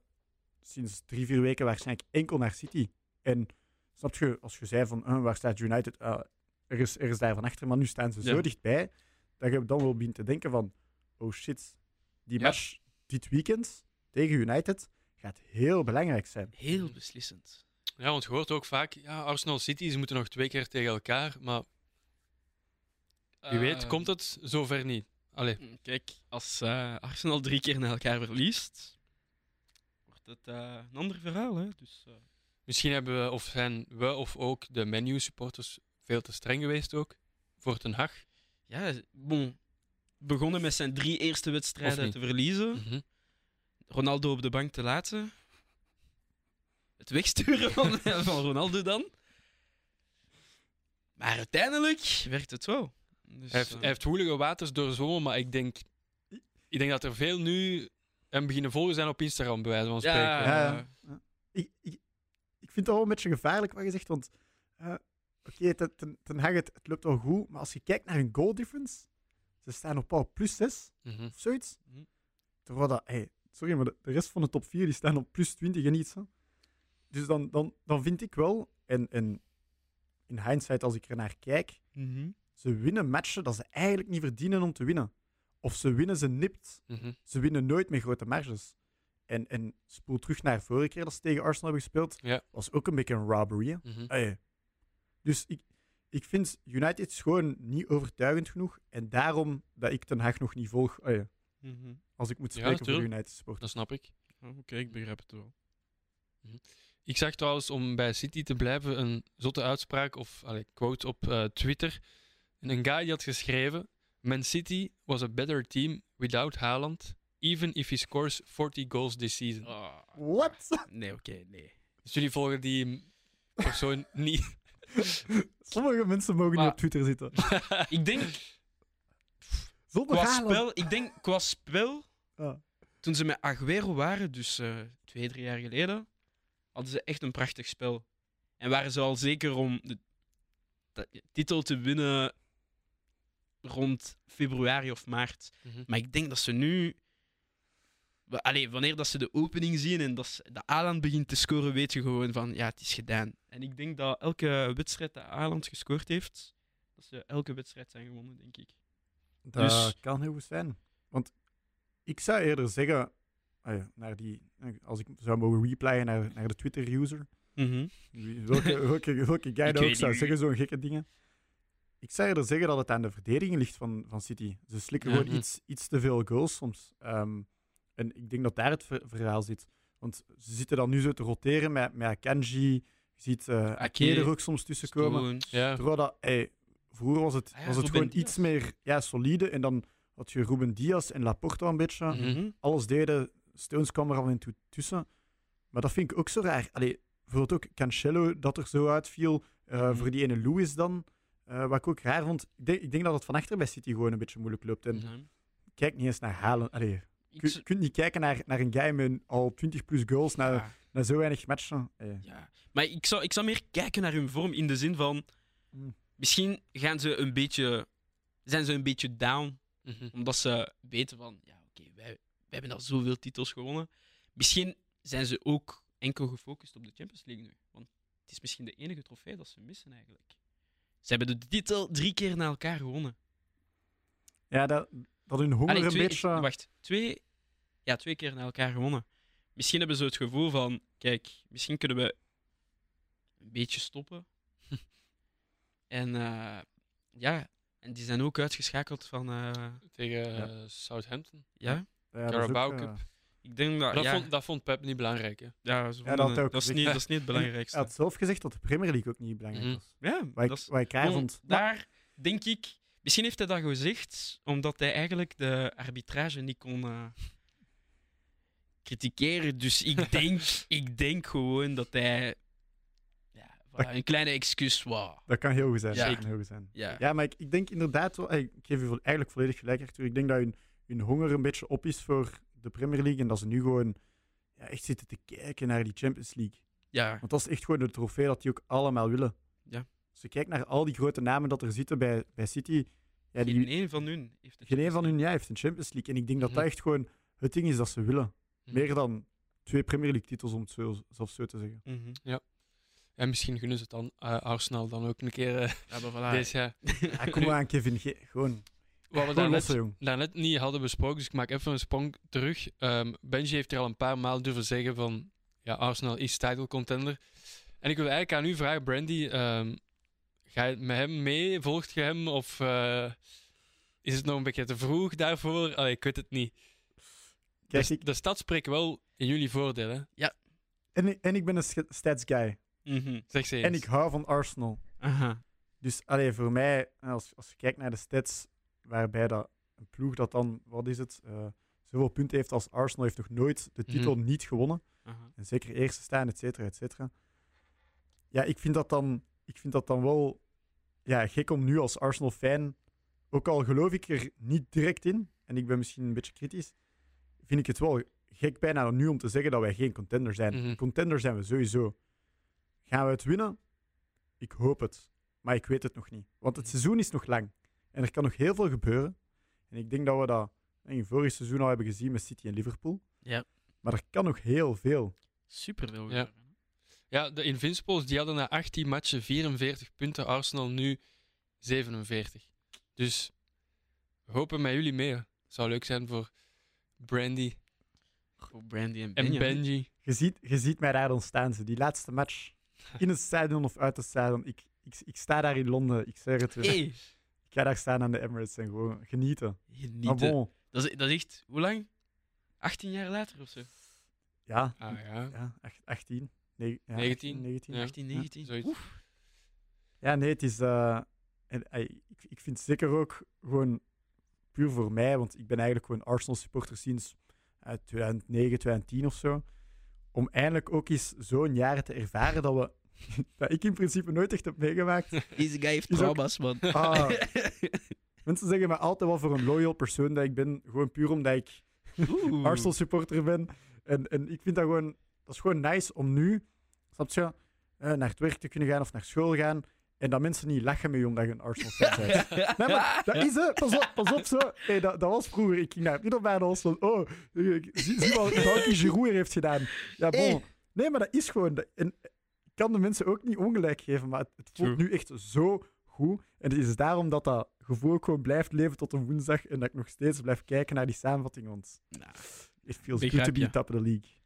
sinds drie, vier weken waarschijnlijk enkel naar City. En snap je, als je zei van, eh, waar staat United? Ah, er, is, er is daar van achter, maar nu staan ze zo dichtbij, dat je dan wel begint te denken van, oh shit, die Ja. match dit weekend tegen United gaat heel belangrijk zijn. Heel beslissend. Ja, want je hoort ook vaak, ja, Arsenal City, ze moeten nog twee keer tegen elkaar. Maar wie weet Eh, komt het zover niet. Allee, Kijk, als eh, Arsenal drie keer naar elkaar verliest, wordt het eh, een ander verhaal. Hè? Dus, eh, misschien hebben we, of zijn we of ook de menu-supporters veel te streng geweest ook. Voor Ten Hag. ja, bon. Begonnen met zijn drie eerste wedstrijden te verliezen. Mhm. Ronaldo op de bank te laten. Het wegsturen van, van Ronaldo dan. Maar uiteindelijk werkt het wel. Dus, Hij heeft, eh, hij heeft woelige waters doorzwommen, maar ik denk, ik denk dat er veel nu hem beginnen volgen zijn op Instagram, bij wijze van spreken. ja, Ja, eh, ja. Ik, ik, ik vind het wel een beetje gevaarlijk wat je zegt, want eh, oké, ten, ten, ten Hag, het, het loopt wel goed, maar als je kijkt naar hun goal difference, ze staan op al plus 6 Mhm. of zoiets. Mhm. Terwijl dat, hey, sorry, maar de, de rest van de top 4 die staan op plus 20 en iets. Hè. Dus dan, dan, dan vind ik wel, en, en in hindsight als ik er naar kijk, mhm. ze winnen matchen dat ze eigenlijk niet verdienen om te winnen. Of ze winnen ze nipt. Mhm. Ze winnen nooit met grote marges. En, en spoel terug naar vorige keer dat ze tegen Arsenal hebben gespeeld. Ja. Was ook een beetje een robbery. Mhm. Dus ik, ik vind United is gewoon niet overtuigend genoeg. En daarom dat ik Ten Hag nog niet volg. Mhm. als ik moet Ja, spreken voor. United Sport. Dat snap ik. Oh, Oké, ik begrijp het wel. Ik zag trouwens, om bij City te blijven, een zotte uitspraak of allee, quote op eh, Twitter. En een guy die had geschreven: Man City was a better team without Haaland, even if he scores 40 goals this season. Ah, What? Nee, oké, nee. Dus jullie volgen die persoon niet. Sommige mensen mogen Maar- niet op Twitter zitten. Ik denk, Zonder qua spel, ik denk qua spel, Ja. toen ze met Aguero waren, dus eh, twee, drie jaar geleden, hadden ze echt een prachtig spel. En waren ze al zeker om de, de titel te winnen rond februari of maart. Mhm. Maar ik denk dat ze nu. Allee, wanneer dat ze de opening zien en dat ze- dat Aland begint te scoren, weet je gewoon van ja, het is gedaan. En ik denk dat elke wedstrijd dat Aland gescoord heeft, dat ze elke wedstrijd zijn gewonnen, denk ik. Dat Dus- kan heel goed zijn. Want ik zou eerder zeggen, ah ja, naar die, als ik zou mogen replyen naar, naar de Twitter-user, wie- welke, welke, welke guy dat ook zou zeggen, zo'n gekke dingen. Ik zou eerder zeggen dat het aan de verdediging ligt van, van City. Ze slikken gewoon iets, iets te veel goals soms. Ehm, en ik denk dat daar het ver- verhaal zit. Want ze zitten dan nu zo te roteren met, met Akanji. Je ziet eh Ake er ook soms tussen komen. Ja. Terwijl dat, ey, vroeger was het, Ah ja, was het Ruben gewoon Diaz. iets meer ja, solide. En dan had je Ruben Diaz en Laporta een beetje. Mhm. Mhm. Alles deden. Stones kwam er en toe tussen. Maar dat vind ik ook zo raar. Allee, bijvoorbeeld ook Cancelo, dat er zo uitviel. eh, Mhm. Voor die ene Lewis dan. Eh, wat ik ook raar vond. Ik denk, ik denk dat het van achter bij City gewoon een beetje moeilijk loopt. En kijk niet eens naar Halen. Allee, Ik je, kunt niet kijken naar, naar een guy met al 20 plus goals na, ja, na zo weinig matchen. Eh, ja. Maar ik zou, ik zou meer kijken naar hun vorm in de zin van... Mm. Misschien gaan ze een beetje, zijn ze een beetje down Mhm. Omdat ze weten van, ja, oké, wij, wij hebben al zoveel titels gewonnen. Misschien zijn ze ook enkel gefocust op de Champions League nu. Want het is misschien de enige trofee dat ze missen eigenlijk. Ze hebben de titel drie keer na elkaar gewonnen. Ja, dat, dat hun honger Allee, een twee, beetje... Wacht, twee, ja, twee keer na elkaar gewonnen. Misschien hebben ze het gevoel van, kijk, misschien kunnen we een beetje stoppen. en eh, ja, en die zijn ook uitgeschakeld van, eh, Tegen Ja. eh, Southampton. ja, Ja, dat ook, Carabao Cup. ik denk dat, dat, ja, vond, dat vond Pep niet belangrijk. Hè? ja, ze dat vonden- ook dat, is niet, dat is niet het belangrijkste. Hij had zelf gezegd dat de Premier League ook niet belangrijk Mhm. was. Ja, Wat dat ik, is, wat ik raar gewoon, vond. Maar- daar denk ik... Misschien heeft hij dat gezegd omdat hij eigenlijk de arbitrage niet kon eh kritikeren. Dus ik denk, ik denk gewoon dat hij ja, voilà, Dat- een kleine excuus was. Dat kan heel goed zijn. Ja. Dat kan heel goed zijn. Ja. Ja, maar ik, ik denk inderdaad wel... Ik geef u eigenlijk volledig gelijk, Arthur. Ik denk dat hun, hun honger een beetje op is voor de Premier League. En dat ze nu gewoon ja, echt zitten te kijken naar die Champions League. Ja, Want dat is echt gewoon de trofee dat die ook allemaal willen. Ja. Als je kijkt naar al die grote namen dat er zitten bij, bij City... Ja, die, geen één van hun heeft het. geen een van hun ja, heeft een Champions League. En ik denk dat dat Mhm. echt gewoon het ding is dat ze willen. Mhm. Meer dan twee Premier League titels, om het zo, zelf zo te zeggen. Mhm. En misschien gunnen ze het dan eh, Arsenal dan ook een keer eh, Ja, maar voilà. deze jaar. Ja, kom maar aan, Kevin. Ge- gewoon Wat we lossen, daarnet niet hadden besproken, dus ik maak even een sprong terug. Ehm, Benji heeft er al een paar maal durven zeggen van ja, Arsenal is title contender. En ik wil eigenlijk aan u vragen, Brandy, ehm, ga je met hem mee? Volgt je hem? Of eh, is het nog een beetje te vroeg daarvoor? Allee, ik weet het niet. Kijk, de, ik, de stad spreekt wel in jullie voordeel, hè? en, ik- en ik ben een stats guy. Mhm. Zeg ze eens. En ik hou van Arsenal. Aha. Dus allee, voor mij, als, als je kijkt naar de stats, waarbij dat een ploeg dat dan, wat is het, eh, zoveel punten heeft als Arsenal, heeft nog nooit de titel niet gewonnen. Aha. En zeker eerste staan, et cetera, et cetera. Ja, ik vind dat dan, ik vind dat dan wel ja, gek om nu als Arsenal-fan, ook al geloof ik er niet direct in, en ik ben misschien een beetje kritisch, vind ik het wel gek bijna nu om te zeggen dat wij geen contender zijn. Mhm. Contender zijn we sowieso. Gaan we het winnen? Ik hoop het. Maar ik weet het nog niet. Want het seizoen is nog lang. En er kan nog heel veel gebeuren. En ik denk dat we dat in het vorige seizoen al hebben gezien met City en Liverpool. Ja. Maar er kan nog heel veel. Super veel. Ja. Ja, de Invincibles die hadden na 18 matchen 44 punten, Arsenal nu 47. Dus we hopen met jullie mee. Zou leuk zijn voor Brandy Voor Brandy en en Benjamin. Benji. Je ziet, je ziet mij daar dan staan. Ze. Die laatste match in het stadion of uit het stadion. Ik, ik, ik sta daar in Londen. Ik zeg het weer. Hey, Ik ga daar staan aan de Emirates en gewoon genieten. bon, dat, is, dat is echt, hoe lang? 18 jaar later of zo? ja, Ah ja. ja ach- 18. Nee, ja, 19. 18, 19 Ja. ja. 18, Ja. 19. zoiets. Oef. Ja, nee, het is. eh, en, ik, ik vind zeker ook gewoon puur voor mij, want ik ben eigenlijk gewoon Arsenal supporter sinds eh, 2009, 2010 of zo. Om eindelijk ook eens zo'n jaar te ervaren dat we. dat ik in principe nooit echt heb meegemaakt. Deze guy heeft ook- trauma's, man. Ah. Mensen zeggen me altijd wel voor een loyal persoon dat ik ben, gewoon puur omdat ik. Arsenal supporter ben. En, en ik vind dat gewoon, dat is gewoon nice om nu, snap je, eh, naar het werk te kunnen gaan of naar school gaan. En dat mensen niet lachen met je omdat je een Arsenal fan bent. Nee, maar dat is het. Pas op, pas op zo. Hey, dat, dat was vroeger. Ik ging naar het middelbaar en was van, oh, ik- zie, zie wat Dankie Giroud heeft gedaan. Ja, bon. Nee, maar dat is gewoon... En ik kan de mensen ook niet ongelijk geven, maar het, het voelt True. nu echt zo goed. En het is daarom dat dat gevoel gewoon blijft leven tot een woensdag en dat ik nog steeds blijf kijken naar die samenvatting, want Nou, it feels good to be top of the league.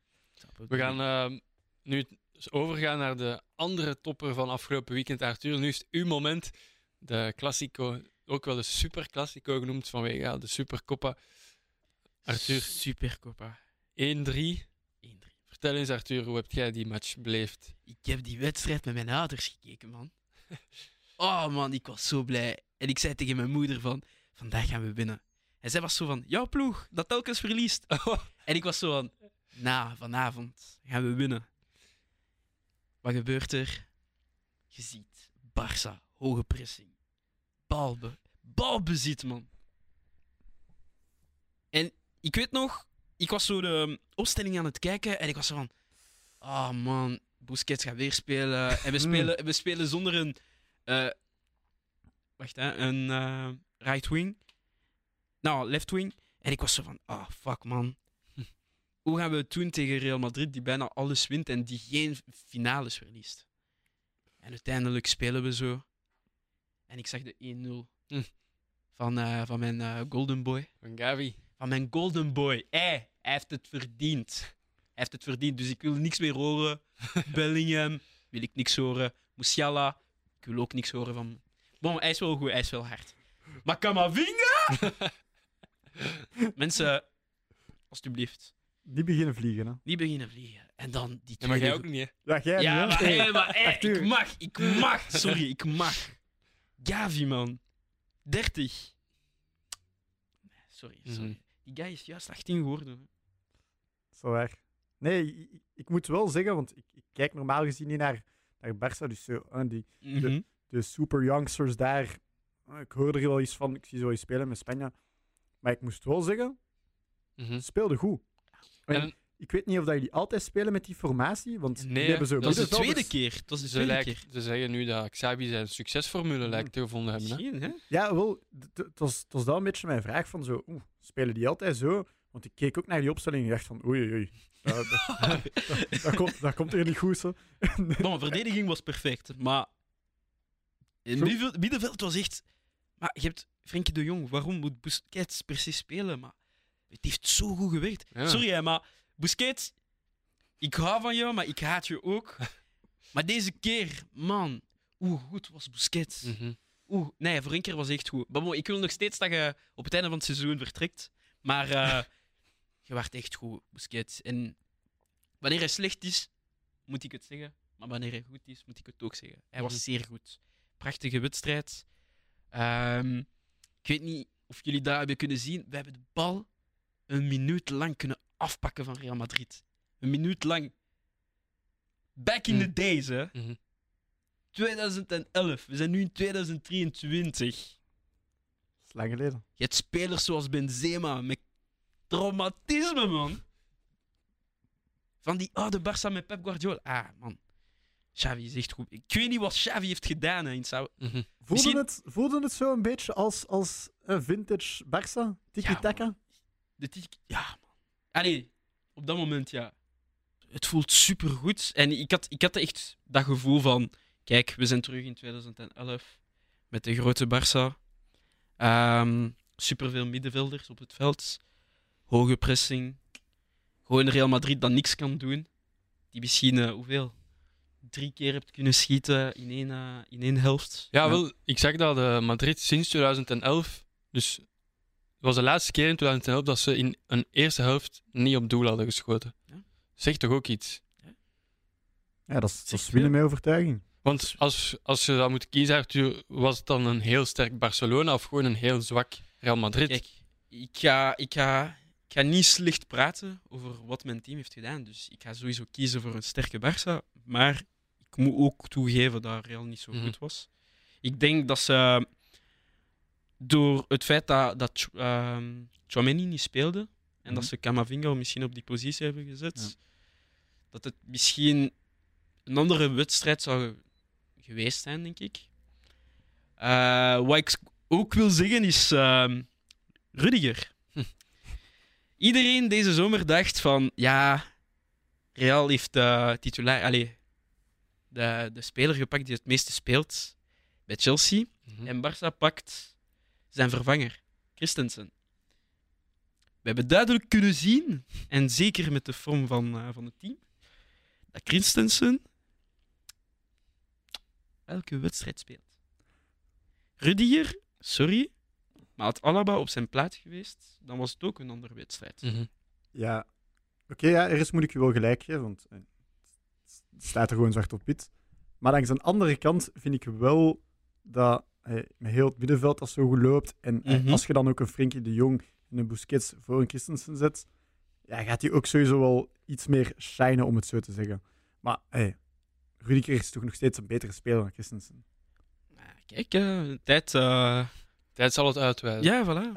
We gaan ehm, nu overgaan naar de andere topper van afgelopen weekend, Arthur. Nu is het uw moment. De Classico, ook wel de Super Classico genoemd vanwege ja, de Supercoppa. Arthur, Super Copa. 1-3. 1-3. Vertel eens, Arthur, hoe heb jij die match beleefd? Ik heb die wedstrijd met mijn ouders gekeken, man. Oh man, ik was zo blij. En ik zei tegen mijn moeder van, vandaag gaan we winnen. En zij was zo van, jouw ploeg, dat telkens verliest. En ik was zo van, nou, vanavond gaan we winnen. Wat gebeurt er? Je ziet, Barça, hoge pressing. Balbe, balbezit, man. En ik weet nog, ik was zo de opstelling aan het kijken en ik was zo van, ah man, Busquets gaat weer spelen. En we spelen, we spelen zonder een, eh, wacht hè, een eh, right wing. Nou, left wing. En ik was zo van, ah fuck man. Hoe gaan we het doen tegen Real Madrid die bijna alles wint en die geen finales verliest? En uiteindelijk spelen we zo. En ik zag de 1-0 Hm. van, eh, van mijn eh, golden boy. Van Gavi. Van mijn golden boy. Hij, hij heeft het verdiend. Hij heeft het verdiend, dus ik wil niks meer horen. Bellingham wil ik niks horen. Musiala, ik wil ook niks horen van... Bon, hij is wel goed, hij is wel hard. Maar Kamavinga? Mensen, alstublieft, Die beginnen vliegen, hè. niet beginnen vliegen. En dan die Ja, maar tweede... jij ook niet, hè? Ja, jij Ja, niet, maar, hey, maar hey, Arthur. ik mag, ik mag. Sorry, ik mag. Gavi, man. 30. Sorry, sorry. Mhm. Die guy is juist 18 geworden. hè. Zo waar. Nee, ik, moet wel zeggen, want ik, ik kijk normaal gezien niet naar, naar Barça, dus zo, hè, die, Mhm. de super youngsters daar. eh, Ik hoor er wel iets van, ik zie zo iets spelen met Spanje. Maar ik moest wel zeggen, Mhm. ze speelden goed. En ik weet niet of dat jullie altijd spelen met die formatie, want Nee, die hebben zo Dat is de tweede keer. Dat is de Ze, tweede lijkt, keer. ze zeggen nu dat Xabi zijn succesformule lijkt te gevonden hebben. Hè? Misschien, hè? Ja, wel, het was, het was dan een beetje mijn vraag van zo, oeh, spelen die altijd zo? Want ik keek ook naar die opstelling en dacht van, oei, oei, oei. Dat, dat, dat, dat komt, dat komt hier niet goed, zo. Bon, verdediging was perfect, maar... In middenveld was echt... Maar je hebt Frenkie de Jong, waarom moet Busquets precies spelen? Maar het heeft zo goed gewerkt. Ja. Sorry, hè, maar Busquets, ik hou van jou, maar ik haat je ook. maar deze keer, man, hoe goed was Busquets? Mhm. Oeh, nee, voor één keer was echt goed. Maar bon, ik wil nog steeds dat je op het einde van het seizoen vertrekt. Maar eh, je werd echt goed, Busquets. En wanneer hij slecht is, moet ik het zeggen. Maar wanneer hij goed is, moet ik het ook zeggen. Hij was Mhm. zeer goed. Prachtige wedstrijd. Ehm, ik weet niet of jullie dat hebben kunnen zien. We hebben de bal een minuut lang kunnen afpakken van Real Madrid. Een minuut lang. Back in Mhm. the days, hè. Mhm. 2011. We zijn nu in 2023. Dat is lang geleden. Je hebt spelers zoals Benzema met traumatisme, man. Van die oude Barça met Pep Guardiola. Ah, man. Xavi is echt goed. Ik weet niet wat Xavi heeft gedaan hè, in Sao. Mhm. Voelde, Misschien- het, voelde het zo een beetje als, als een vintage Barça? Tiki-taka? De Ja, man. Allee, op dat moment, ja. Het voelt supergoed. En ik had, ik had echt dat gevoel van... Kijk, we zijn terug in 2011 met de grote Barça. Ehm superveel middenvelders op het veld. Hoge pressing. Gewoon Real Madrid dat niks kan doen. Die misschien, eh, hoeveel? Drie keer hebt kunnen schieten in één, eh, in één helft. Ja, wel, ik zag dat eh, Madrid sinds 2011, dus was de laatste keer in 2011 dat ze in een eerste helft niet op doel hadden geschoten. Ja. Zegt toch ook iets? Ja, dat is, dat Zeg is winnen met overtuiging. Want als, als je dat moet kiezen, Arthur, was het dan een heel sterk Barcelona of gewoon een heel zwak Real Madrid? Kijk, ik ga, ik, ga, ik ga niet slecht praten over wat mijn team heeft gedaan. Dus ik ga sowieso kiezen voor een sterke Barça. Maar ik moet ook toegeven dat Real niet zo Mhm. goed was. Ik denk dat ze door het feit dat, dat ehm, niet speelde en dat Mhm. ze Camavinga misschien op die positie hebben gezet, Ja. dat het misschien een andere wedstrijd zou geweest zijn, denk ik. Eh, wat ik ook wil zeggen is ehm, Rudiger. Hm. Iedereen deze zomer dacht van ja, Real heeft de titulair, allee, de, de speler gepakt die het meeste speelt bij Chelsea. Mhm. En Barça pakt zijn vervanger, Christensen. We hebben duidelijk kunnen zien, en zeker met de vorm van, eh, van het team, dat Christensen elke wedstrijd speelt. Rudiger, sorry, maar had Alaba op zijn plaats geweest, dan was het ook een andere wedstrijd. Mhm. Ja, Oké, ja, ergens moet ik je wel gelijk geven, want eh, het staat er gewoon zwart op wit. Maar langs een andere kant vind ik wel dat met heel het middenveld dat zo goed loopt. En eh, Mhm. als je dan ook een Frenkie de Jong en een Busquets voor een Christensen zet, ja, gaat hij ook sowieso wel iets meer shinen, om het zo te zeggen. Maar hey, Rudiger is toch nog steeds een betere speler dan Christensen. Kijk, eh, tijd. eh, Tijd zal het uitwijzen. Ja, voilà.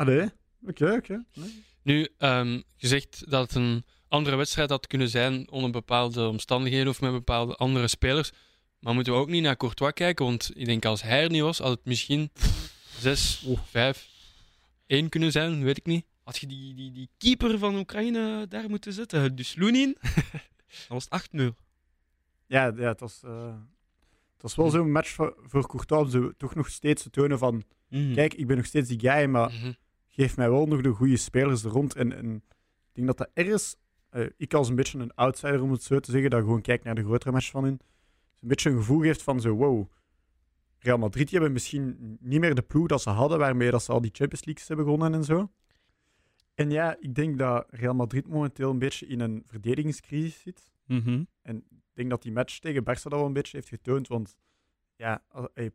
Oké, oké. Nee. Nu, ehm, je zegt dat het een andere wedstrijd had kunnen zijn onder bepaalde omstandigheden of met bepaalde andere spelers. Maar moeten we ook niet naar Courtois kijken? Want ik denk als hij er niet was, had het misschien 6, Oeh. 5, 1 kunnen zijn, weet ik niet. Had je die, die, die keeper van Oekraïne daar moeten zetten, dus Lunin, dan was het 8-0. Ja, ja het, was, eh, het was wel zo'n match voor, voor Courtois om toch nog steeds te tonen van Mhm. kijk, ik ben nog steeds die guy, maar Mhm. geef mij wel nog de goede spelers er rond. En, en ik denk dat dat ergens, eh, ik als een beetje een outsider om het zo te zeggen, dat gewoon kijk naar de grotere match van hun, een beetje een gevoel geeft van zo, wow, Real Madrid die hebben misschien niet meer de ploeg dat ze hadden, waarmee dat ze al die Champions Leagues hebben gewonnen en zo. En ja, ik denk dat Real Madrid momenteel een beetje in een verdedigingscrisis zit. Mhm. Ik denk dat die match tegen Barça dat wel een beetje heeft getoond, want ja,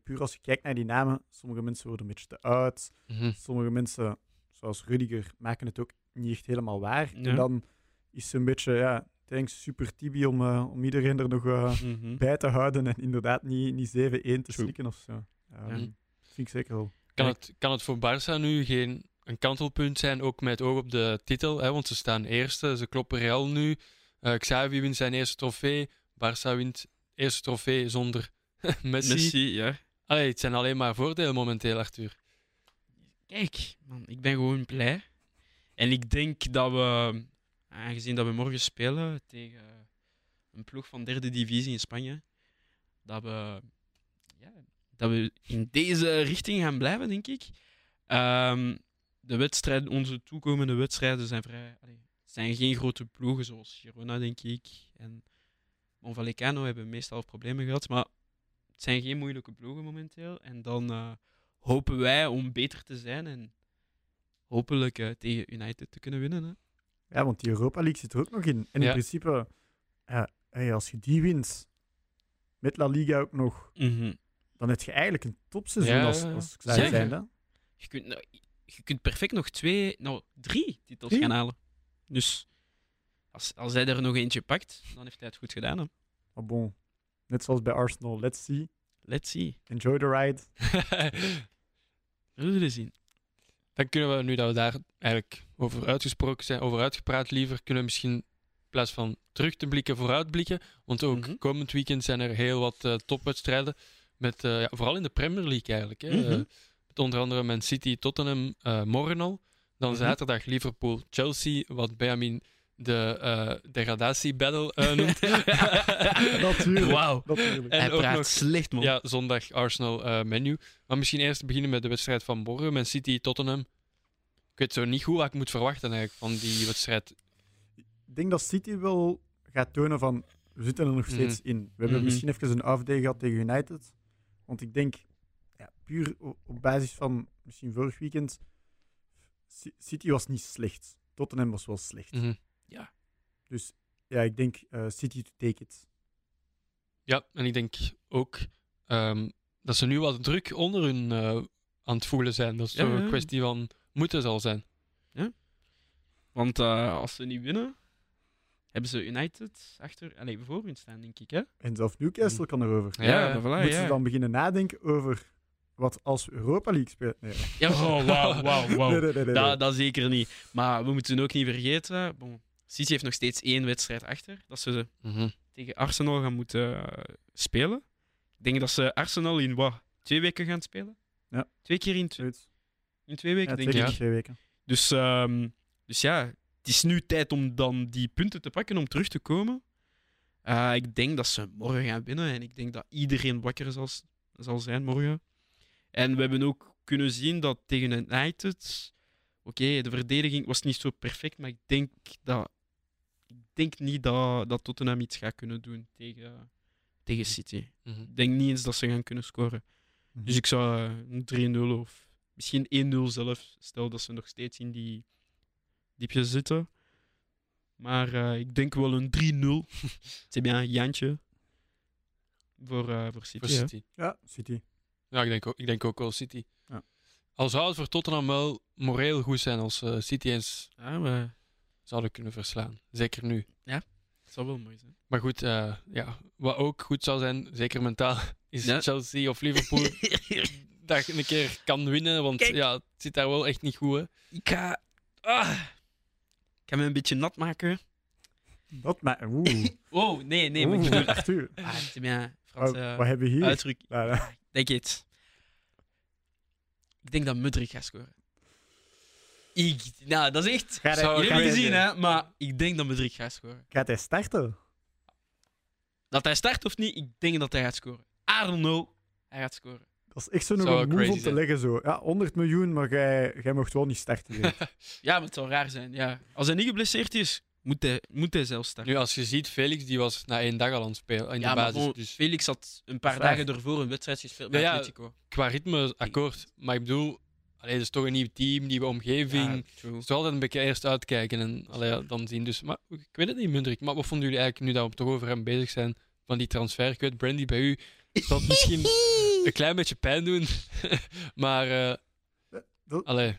puur als je kijkt naar die namen, sommige mensen worden een beetje te oud, Mhm. sommige mensen, zoals Rudiger, maken het ook niet echt helemaal waar. Ja. En dan is het een beetje, ja, thanks, super tibi om, eh, om iedereen er nog eh, Mhm. bij te houden en inderdaad niet, niet 7-1 te slikken of zo. Ja. Vind ik zeker wel. Kan, het, kan het voor Barça nu geen een kantelpunt zijn, ook met oog op de titel? Hè? Want ze staan eerste, ze kloppen Real nu. Eh Xavi wint zijn eerste trofee. Barça wint eerste trofee zonder Messi. Messi, ja. Allee, het zijn alleen maar voordelen momenteel, Arthur. Kijk, man, ik ben gewoon blij. En ik denk dat we, aangezien dat we morgen spelen tegen een ploeg van derde divisie in Spanje, dat we, ja, dat we in deze richting gaan blijven, denk ik. Ehm, de wedstrijden, onze toekomende wedstrijden zijn vrij. allee, zijn geen grote ploegen zoals Girona, denk ik. En Monvalecano hebben meestal problemen gehad, maar het zijn geen moeilijke ploegen momenteel. En dan eh, hopen wij om beter te zijn en hopelijk eh, tegen United te kunnen winnen. Hè. Ja, want die Europa League zit er ook nog in. En in Ja. principe, ja, hey, als je die wint, met La Liga ook nog, dan heb je eigenlijk een topseizoen Ja, als, als Zeker. zijnde. Je, kunt, nou, je kunt perfect nog twee, nou drie titels Drie? gaan halen. Dus als, als hij er nog eentje pakt, dan heeft hij het goed gedaan. Hè. Maar bon, net zoals bij Arsenal, let's see. Let's see. Enjoy the ride. We zullen zien. Dan kunnen we, nu dat we daar eigenlijk over uitgesproken zijn, over uitgepraat liever, kunnen we misschien in plaats van terug te blikken, vooruit blikken. Want ook Mhm. komend weekend zijn er heel wat eh, topwedstrijden. Met, eh, ja, vooral in de Premier League eigenlijk. Hè. Mhm. Eh, met onder andere Man City, Tottenham, morgen al. Dan Mhm. zaterdag Liverpool, Chelsea, wat Benjamin de eh degradatiebattle eh, noemt. Natuurlijk. Wauw. Natuurlijk. En Hij praat nog- slecht, man. Ja, zondag Arsenal eh, menu. Maar misschien eerst beginnen met de wedstrijd van morgen. Man City, Tottenham. Ik weet zo niet goed wat ik moet verwachten eigenlijk van die wedstrijd. Ik denk dat City wel gaat tonen van, we zitten er nog Mhm. steeds in. We hebben Mhm. misschien even een afday gehad tegen United. Want ik denk, ja, puur op basis van misschien vorig weekend, City was niet slecht. Tottenham was wel slecht. Mhm. Dus ja, ik denk eh, City to take it. Ja, en ik denk ook ehm, dat ze nu wat druk onder hun eh, aan het voelen zijn. Dat is Ja, zo ja. een kwestie van moeten zal zijn. Want eh, als ze niet winnen, hebben ze United achter, allee, voor hun staan, denk ik. Hè? En zelfs Newcastle kan erover. Ja, ja. voilà, Moeten ja. ze dan beginnen nadenken over wat als Europa League spelen? Nee, Ja, oh, wauw, wauw, wauw. nee, nee, nee, nee, nee. Dat, dat zeker niet. Maar we moeten ook niet vergeten, bon, City heeft nog steeds één wedstrijd achter, dat ze Mhm. tegen Arsenal gaan moeten eh, spelen. Ik denk dat ze Arsenal in wat, twee weken gaan spelen? Ja. Twee keer in, tw- Zoiets. in twee weken, Ja, denk twee, ik. Ja. twee weken. Dus, ehm, dus ja, het is nu tijd om dan die punten te pakken om terug te komen. Eh, ik denk dat ze morgen gaan winnen en ik denk dat iedereen wakker zal, s- zal zijn morgen. En we hebben ook kunnen zien dat tegen United, oké, de verdediging was niet zo perfect, maar ik denk dat denk niet dat, dat Tottenham iets gaat kunnen doen tegen, tegen City. Mhm. Ik denk niet eens dat ze gaan kunnen scoren. Mhm. Dus ik zou een 3-0 of misschien 1-0 zelf, stel dat ze nog steeds in die diepjes zitten. Maar eh, ik denk wel een 3-0. C'est bien, Jantje. Voor, eh, voor City. Voor. City. Ja, City. Ja, ik denk ook, ik denk ook wel City. Ja. Al zou het voor Tottenham wel moreel goed zijn als eh, City eens Ja, maar zouden kunnen verslaan. Zeker nu. het zou wel mooi zijn. Maar goed, eh, ja, wat ook goed zou zijn, zeker mentaal, is Ja. Chelsea of Liverpool dat een keer kan winnen. Want Kijk. ja, het zit daar wel echt niet goed. Hè. ik ga... Ah, ik ga me een beetje nat maken. Dat maar. Oeh. Oh, nee, nee. Maar ik Oeh, bedoel... Arthur. Ah. Wat, hebben we hier? uitdruk. Ja, ja. Denk het. Ik denk dat Mudrik gaat scoren. Ik, nou, dat is echt... Jullie hebben gezien, hè? Maar ik denk dat Mudrik gaat scoren. Gaat hij starten? Dat hij start of niet, ik denk dat hij gaat scoren. I don't know. Hij gaat scoren. Dat is echt zo nog Zou een wel move crazy om te zijn. leggen. Zo. Ja, 100 miljoen, maar jij, jij mocht wel niet starten. Ja, maar het zou raar zijn. Ja. Als hij niet geblesseerd is, moet hij, moet hij zelf starten. Nu, als je ziet, Felix die was na één dag al aan het spelen in ja, de maar basis. gewoon, Dus Felix had een paar dagen ervoor een wedstrijd gespeeld Ja, met ja. Atletico. qua ritme, akkoord. Maar ik bedoel, allee, het is toch een nieuw team, nieuwe omgeving. Ja, true. Het is altijd een beetje eerst uitkijken en allee, dan zien. Dus, maar ik weet het niet, Mundrik. Maar wat vonden jullie eigenlijk, nu dat we toch over hem bezig zijn, van die transfer? Ik weet, Brandy, bij u zal het misschien een klein beetje pijn doen. maar, eh Dat- allee.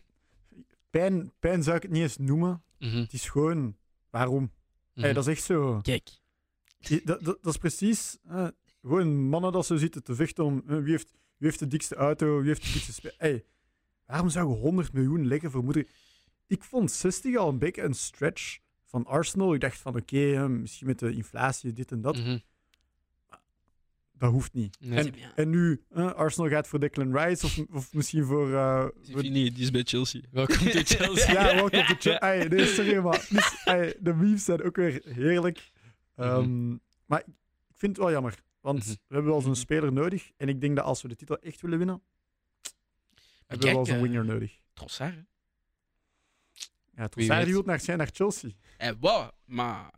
pijn, pijn zou ik het niet eens noemen. mhm, Het is gewoon, waarom? mhm. Hey, dat is echt zo. Kijk. Dat, dat, dat is precies eh, gewoon mannen dat zo zitten te vechten om eh, wie, heeft, wie heeft de dikste auto, wie heeft de dikste Hey, waarom zou je 100 miljoen leggen voor moeder? Ik vond 60 al een beetje een stretch van Arsenal. Ik dacht van oké, eh, misschien met de inflatie, dit en dat. Mhm. Dat hoeft niet. Nee. En, nu, eh, Arsenal gaat voor Declan Rice of, of misschien voor... eh, voor- Fini, die is bij Chelsea. Welkom to Chelsea. ja, welkom de chat. Ay, nee, sorry, maar dus, ay, de memes zijn ook weer heerlijk. Ehm, Maar ik vind het wel jammer, want Mhm. we hebben wel zo'n Mhm. speler nodig. En ik denk dat als we de titel echt willen winnen, hebben we wel kijk, zo'n eh, winger nodig. Trossard, hè. Ja, Trossard die wil naar, zijn naar Chelsea. Eh, wow, maar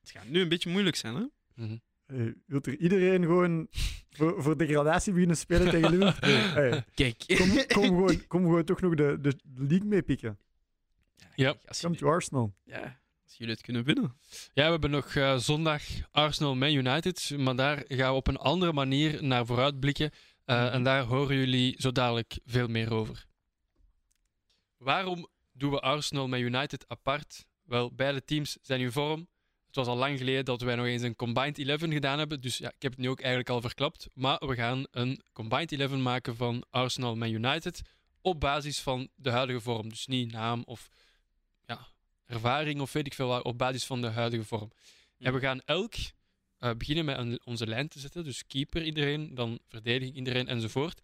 het gaat nu een beetje moeilijk zijn, hè? Mhm. Hey, wilt er iedereen gewoon voor, voor degradatie beginnen spelen tegen Liverpool? Hey, Kijk. kom, kom, gewoon, kom gewoon toch nog de, de league mee pikken. Ja. Als Come to Arsenal. ja, als jullie het kunnen winnen. Ja, we hebben nog eh, zondag Arsenal Man United. Maar daar gaan we op een andere manier naar vooruit blikken. Eh, en daar horen jullie zo dadelijk veel meer over. Waarom doen we Arsenal met United apart? Wel, beide teams zijn in vorm. Het was al lang geleden dat wij nog eens een Combined 11 gedaan hebben. Dus ja, ik heb het nu ook eigenlijk al verklapt. Maar we gaan een Combined 11 maken van Arsenal met United. Op basis van de huidige vorm. Dus niet naam of ja, ervaring of weet ik veel wat. Op basis van de huidige vorm. En we gaan elk eh, beginnen met een- onze lijn te zetten. Dus keeper iedereen, dan verdediging iedereen enzovoort.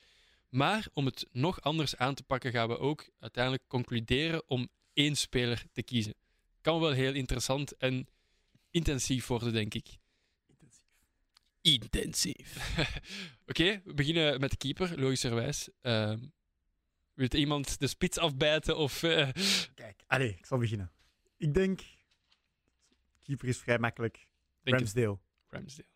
Maar om het nog anders aan te pakken, gaan we ook uiteindelijk concluderen om één speler te kiezen. Kan wel heel interessant en intensief worden, denk ik. Intensief. Oké, we beginnen met de keeper, logischerwijs. Ehm wil iemand de spits afbijten of... eh, Kijk, allee, ik zal beginnen. Ik denk, keeper is vrij makkelijk. denk Ramsdale. Ramsdale.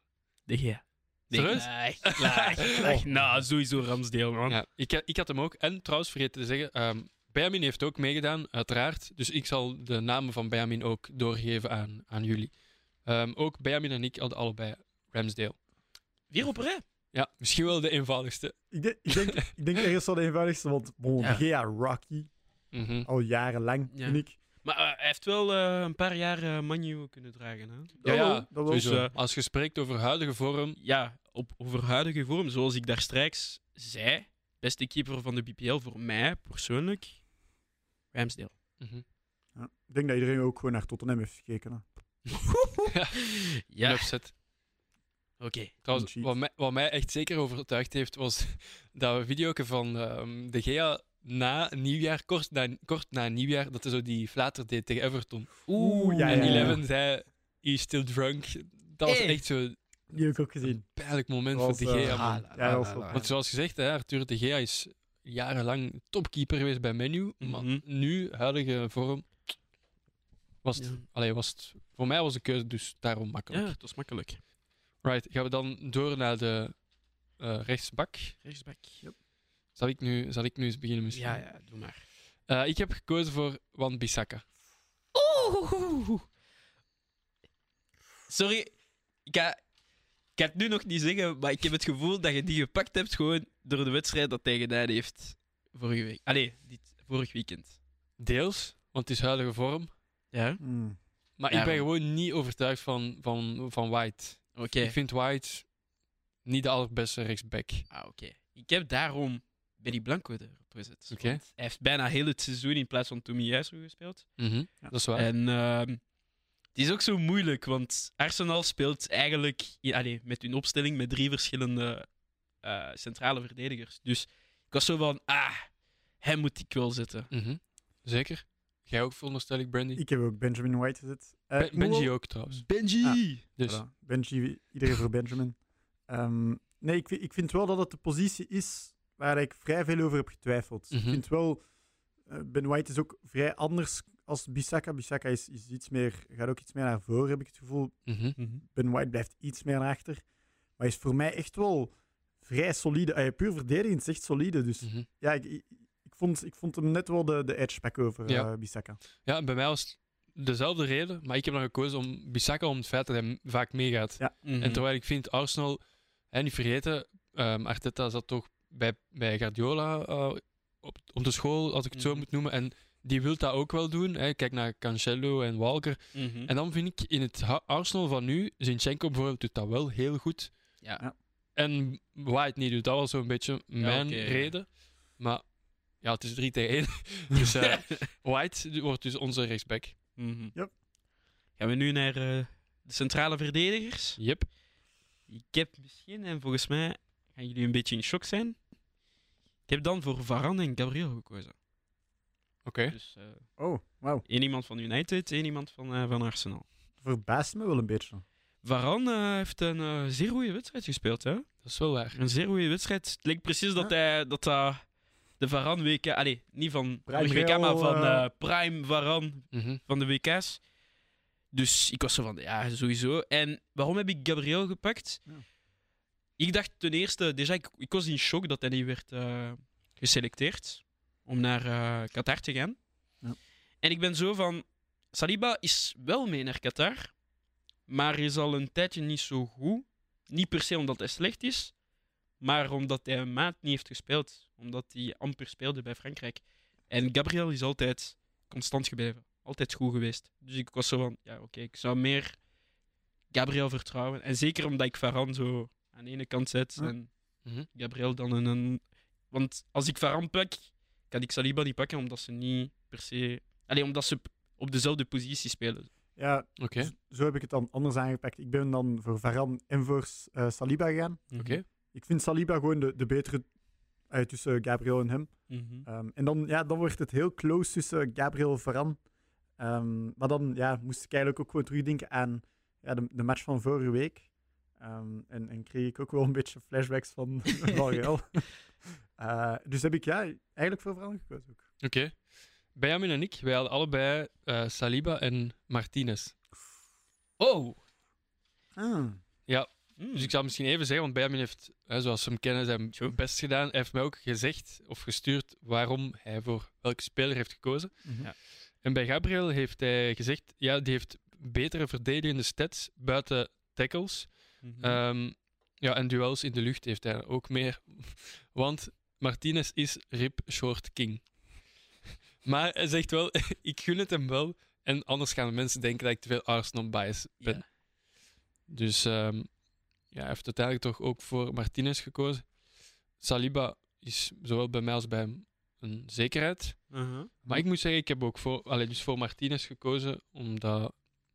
De Gea. Serieus? Nee, klaar, klaar. Nou, sowieso Ramsdale, man. Ja, ik, ik had hem ook. En trouwens, vergeten te zeggen, ehm Benjamin heeft ook meegedaan, uiteraard. Dus ik zal de namen van Benjamin ook doorgeven aan, aan jullie. Ehm, ook Benjamin en ik hadden allebei Ramsdale. Weer op rij. Ja, misschien wel de eenvoudigste. Ik denk, ik denk, ik denk ergens wel de eenvoudigste, want bon, Ja. Gea Rocky, Mhm. al jarenlang, Ja. vind ik. Maar eh, hij heeft wel eh, een paar jaar eh Manu kunnen dragen. Hè? Ja, Dat ja, wel, dat. Dus, eh, Als je spreekt over huidige vorm, Ja, op, over huidige vorm, zoals ik daar straks zei, beste keeper van de BPL voor mij persoonlijk, Ramsdale. mhm. Ja, ik denk dat iedereen ook gewoon naar Tottenham heeft gekeken. Hè. Ja, upset. oké. Trouwens, wat mij, wat mij echt zeker overtuigd heeft, was dat video van ehm, De Gea na nieuwjaar, kort na, kort na nieuwjaar, dat hij zo die flater deed tegen Everton. Oeh, ja, en ja, ja. Eleven zei, he's still drunk. Dat was Hey. echt zo'n Die heb ik ook gezien. pijnlijk moment voor was, De eh, Gea. man. ah, Ja, dat was wel- Want zoals gezegd, hè, Arthur De Gea is jarenlang topkeeper geweest bij Menu. Maar Mhm. nu, huidige vorm, was het, Ja. allee, was het... Voor mij was de keuze dus daarom makkelijk. Ja, het was makkelijk. Right, gaan we dan door naar de eh, rechtsbak. Rechtsback. Zal ik, nu, zal ik nu eens beginnen misschien? Ja, ja, doe maar. Eh, ik heb gekozen voor Wan Bissaka. Oeh. Sorry, ik ga, ik ga het nu nog niet zeggen, maar ik heb het gevoel dat je die gepakt hebt gewoon door de wedstrijd dat hij gedaan heeft vorige week. Allee, dit, vorig weekend. Deels, want het is huidige vorm. Ja? Hmm. Maar Ja, ik ben gewoon niet overtuigd van, van, van White. Oké. Ik vind White niet de allerbeste rechtsback. Ah, oké. Ik heb daarom Benny Blanco erop gezet. Want Hij heeft bijna heel het seizoen in plaats van Tomiyasu gespeeld. Mhm, Ja. Dat is waar. En ehm, het is ook zo moeilijk, want Arsenal speelt eigenlijk met hun opstelling met drie verschillende eh, centrale verdedigers. Dus ik was zo van, ah, hij moet ik wel zetten. Mhm. Zeker. Jij ook, veronderstel ik, Brandy? Ik heb ook Benjamin White gezet. Eh, Ben- Benji ook, trouwens. Benji! Dus, Voilà. Benji, iedereen voor Benjamin. Ehm, nee, ik, vind- ik vind wel dat het de positie is waar ik vrij veel over heb getwijfeld. Ik Mhm. vind wel, eh, Ben White is ook vrij anders als Bissaka. Bissaka is, is iets meer, gaat ook iets meer naar voren, heb ik het gevoel. mhm. Ben White blijft iets meer naar achter. Maar is voor mij echt wel vrij solide. Puur verdedigend is echt solide. Dus Mhm. ja, ik, ik, ik vond, ik vond hem net wel de, de edge pack over Ja. eh, Bissaka. Ja, bij mij was het dezelfde reden, maar ik heb dan gekozen om Bissaka om het feit dat hij vaak meegaat. Ja. Mhm. En terwijl ik vind Arsenal, hè, niet vergeten, ehm, Arteta zat toch bij, bij Guardiola eh, op, op de school, als ik het zo Mhm. moet noemen. En die wil dat ook wel doen. Hè. Kijk naar Cancelo en Walker. Mhm. En dan vind ik in het Arsenal van nu, Zinchenko bijvoorbeeld doet dat wel heel goed. ja. Ja. En White niet doet dat was zo'n beetje mijn reden. Maar ja, het is 3 tegen 1. dus eh, White wordt dus onze rechtsback. Mhm. Yep. Gaan we nu naar eh, de centrale verdedigers? Yep. Ik heb misschien, en volgens mij gaan jullie een beetje in shock zijn. Ik heb dan voor Varane en Gabriel gekozen. Oké. Dus eh Oh, wauw. één iemand van United, één iemand van, eh, van Arsenal. Verbaast me wel een beetje. Varane eh, heeft een eh, zeer goede wedstrijd gespeeld. Hè? Dat is wel waar. Een zeer goede wedstrijd. Het leek precies dat hij dat, dat de Varane WK, allee, niet van Prime vorige WK, maar van eh, eh, Prime Varane Mhm. van de WK's. Dus ik was zo van, ja, sowieso. En waarom heb ik Gabriel gepakt? Ja. Ik dacht ten eerste, déjà, ik, ik was in shock dat hij niet werd eh, geselecteerd om naar eh, Qatar te gaan. Ja. En ik ben zo van, Saliba is wel mee naar Qatar, maar is al een tijdje niet zo goed. Niet per se omdat hij slecht is, maar omdat hij een maand niet heeft gespeeld. Omdat hij amper speelde bij Frankrijk. En Gabriel is altijd constant gebleven. Altijd goed geweest. Dus ik was zo van, ja oké, ik zou meer Gabriel vertrouwen. En zeker omdat ik Varane zo aan de ene kant zet Ja. en Mhm. Gabriel dan een, een... Want als ik Varane pak, kan ik Saliba niet pakken omdat ze niet per se... Alleen omdat ze op dezelfde positie spelen. Ja, Oké. z- zo heb ik het dan anders aangepakt. Ik ben dan voor Varane en voor eh, Saliba gegaan. Oké. Ik vind Saliba gewoon de, de betere tussen Gabriel en hem. Mhm. Ehm, en dan, ja, dan wordt het heel close tussen Gabriel en Varane. Ehm, maar dan ja, moest ik eigenlijk ook gewoon terugdenken aan ja, de, de match van vorige week. Ehm, en, en kreeg ik ook wel een beetje flashbacks van, van Real. Eh, dus heb ik ja, eigenlijk voor Varane gekozen ook. Oké. Benjamin en ik, wij hadden allebei eh, Saliba en Martinez. Oh! Ah, Mm. Dus ik zal misschien even zeggen, want Benjamin heeft, hè, zoals we hem kennen, zijn best gedaan. Hij heeft mij ook gezegd of gestuurd waarom hij voor welke speler heeft gekozen. mhm. Ja. En bij Gabriel heeft hij gezegd, ja, die heeft betere verdedigende stats buiten tackles. Mhm. Ehm, ja, en duels in de lucht heeft hij ook meer. Want Martinez is Rip Short King. Maar hij zegt wel, ik gun het hem wel. En anders gaan de mensen denken dat ik te veel Arsenal bias ben. Ja. Dus ehm, ja, hij heeft uiteindelijk toch ook voor Martinez gekozen. Saliba is zowel bij mij als bij hem een zekerheid. Uh-huh. Maar ik moet zeggen, ik heb ook voor, allee, dus voor Martinez gekozen, omdat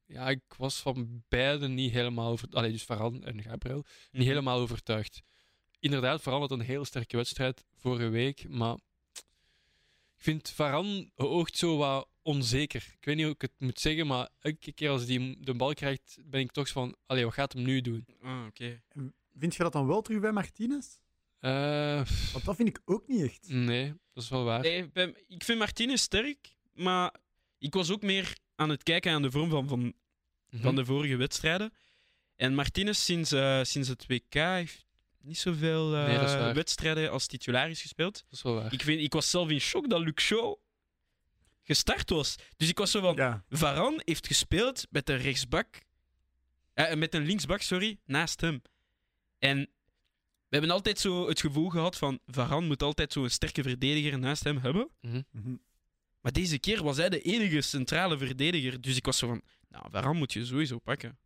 ja, ik was van beide niet helemaal over, allee, dus Varane en Gabriel, Mhm. niet helemaal overtuigd. Inderdaad, Varane had een heel sterke wedstrijd vorige week, maar ik vind Varane oogt zo wat onzeker. Ik weet niet hoe ik het moet zeggen, maar elke keer als hij de bal krijgt, ben ik toch zo van, allee, wat gaat hem nu doen? Ah, oké. Vind je dat dan wel terug bij Martinez? Eh, Want dat vind ik ook niet echt. nee, dat is wel waar. Nee, ik vind Martinez sterk, maar ik was ook meer aan het kijken aan de vorm van, van, Mhm. van de vorige wedstrijden. En Martinez sinds, eh, sinds het WK heeft niet zoveel eh, Nee, waar. wedstrijden als titularis gespeeld. Dat is wel waar. Ik, vind, ik was zelf in shock dat Luc Shaw gestart was. Dus ik was zo van... Ja, Varane heeft gespeeld met de rechtsbak Eh, met een linksbak, sorry, naast hem. En we hebben altijd zo het gevoel gehad van Varan moet altijd zo'n sterke verdediger naast hem hebben. Mhm. Maar deze keer was hij de enige centrale verdediger. Dus ik was zo van, nou, Varan moet je sowieso pakken.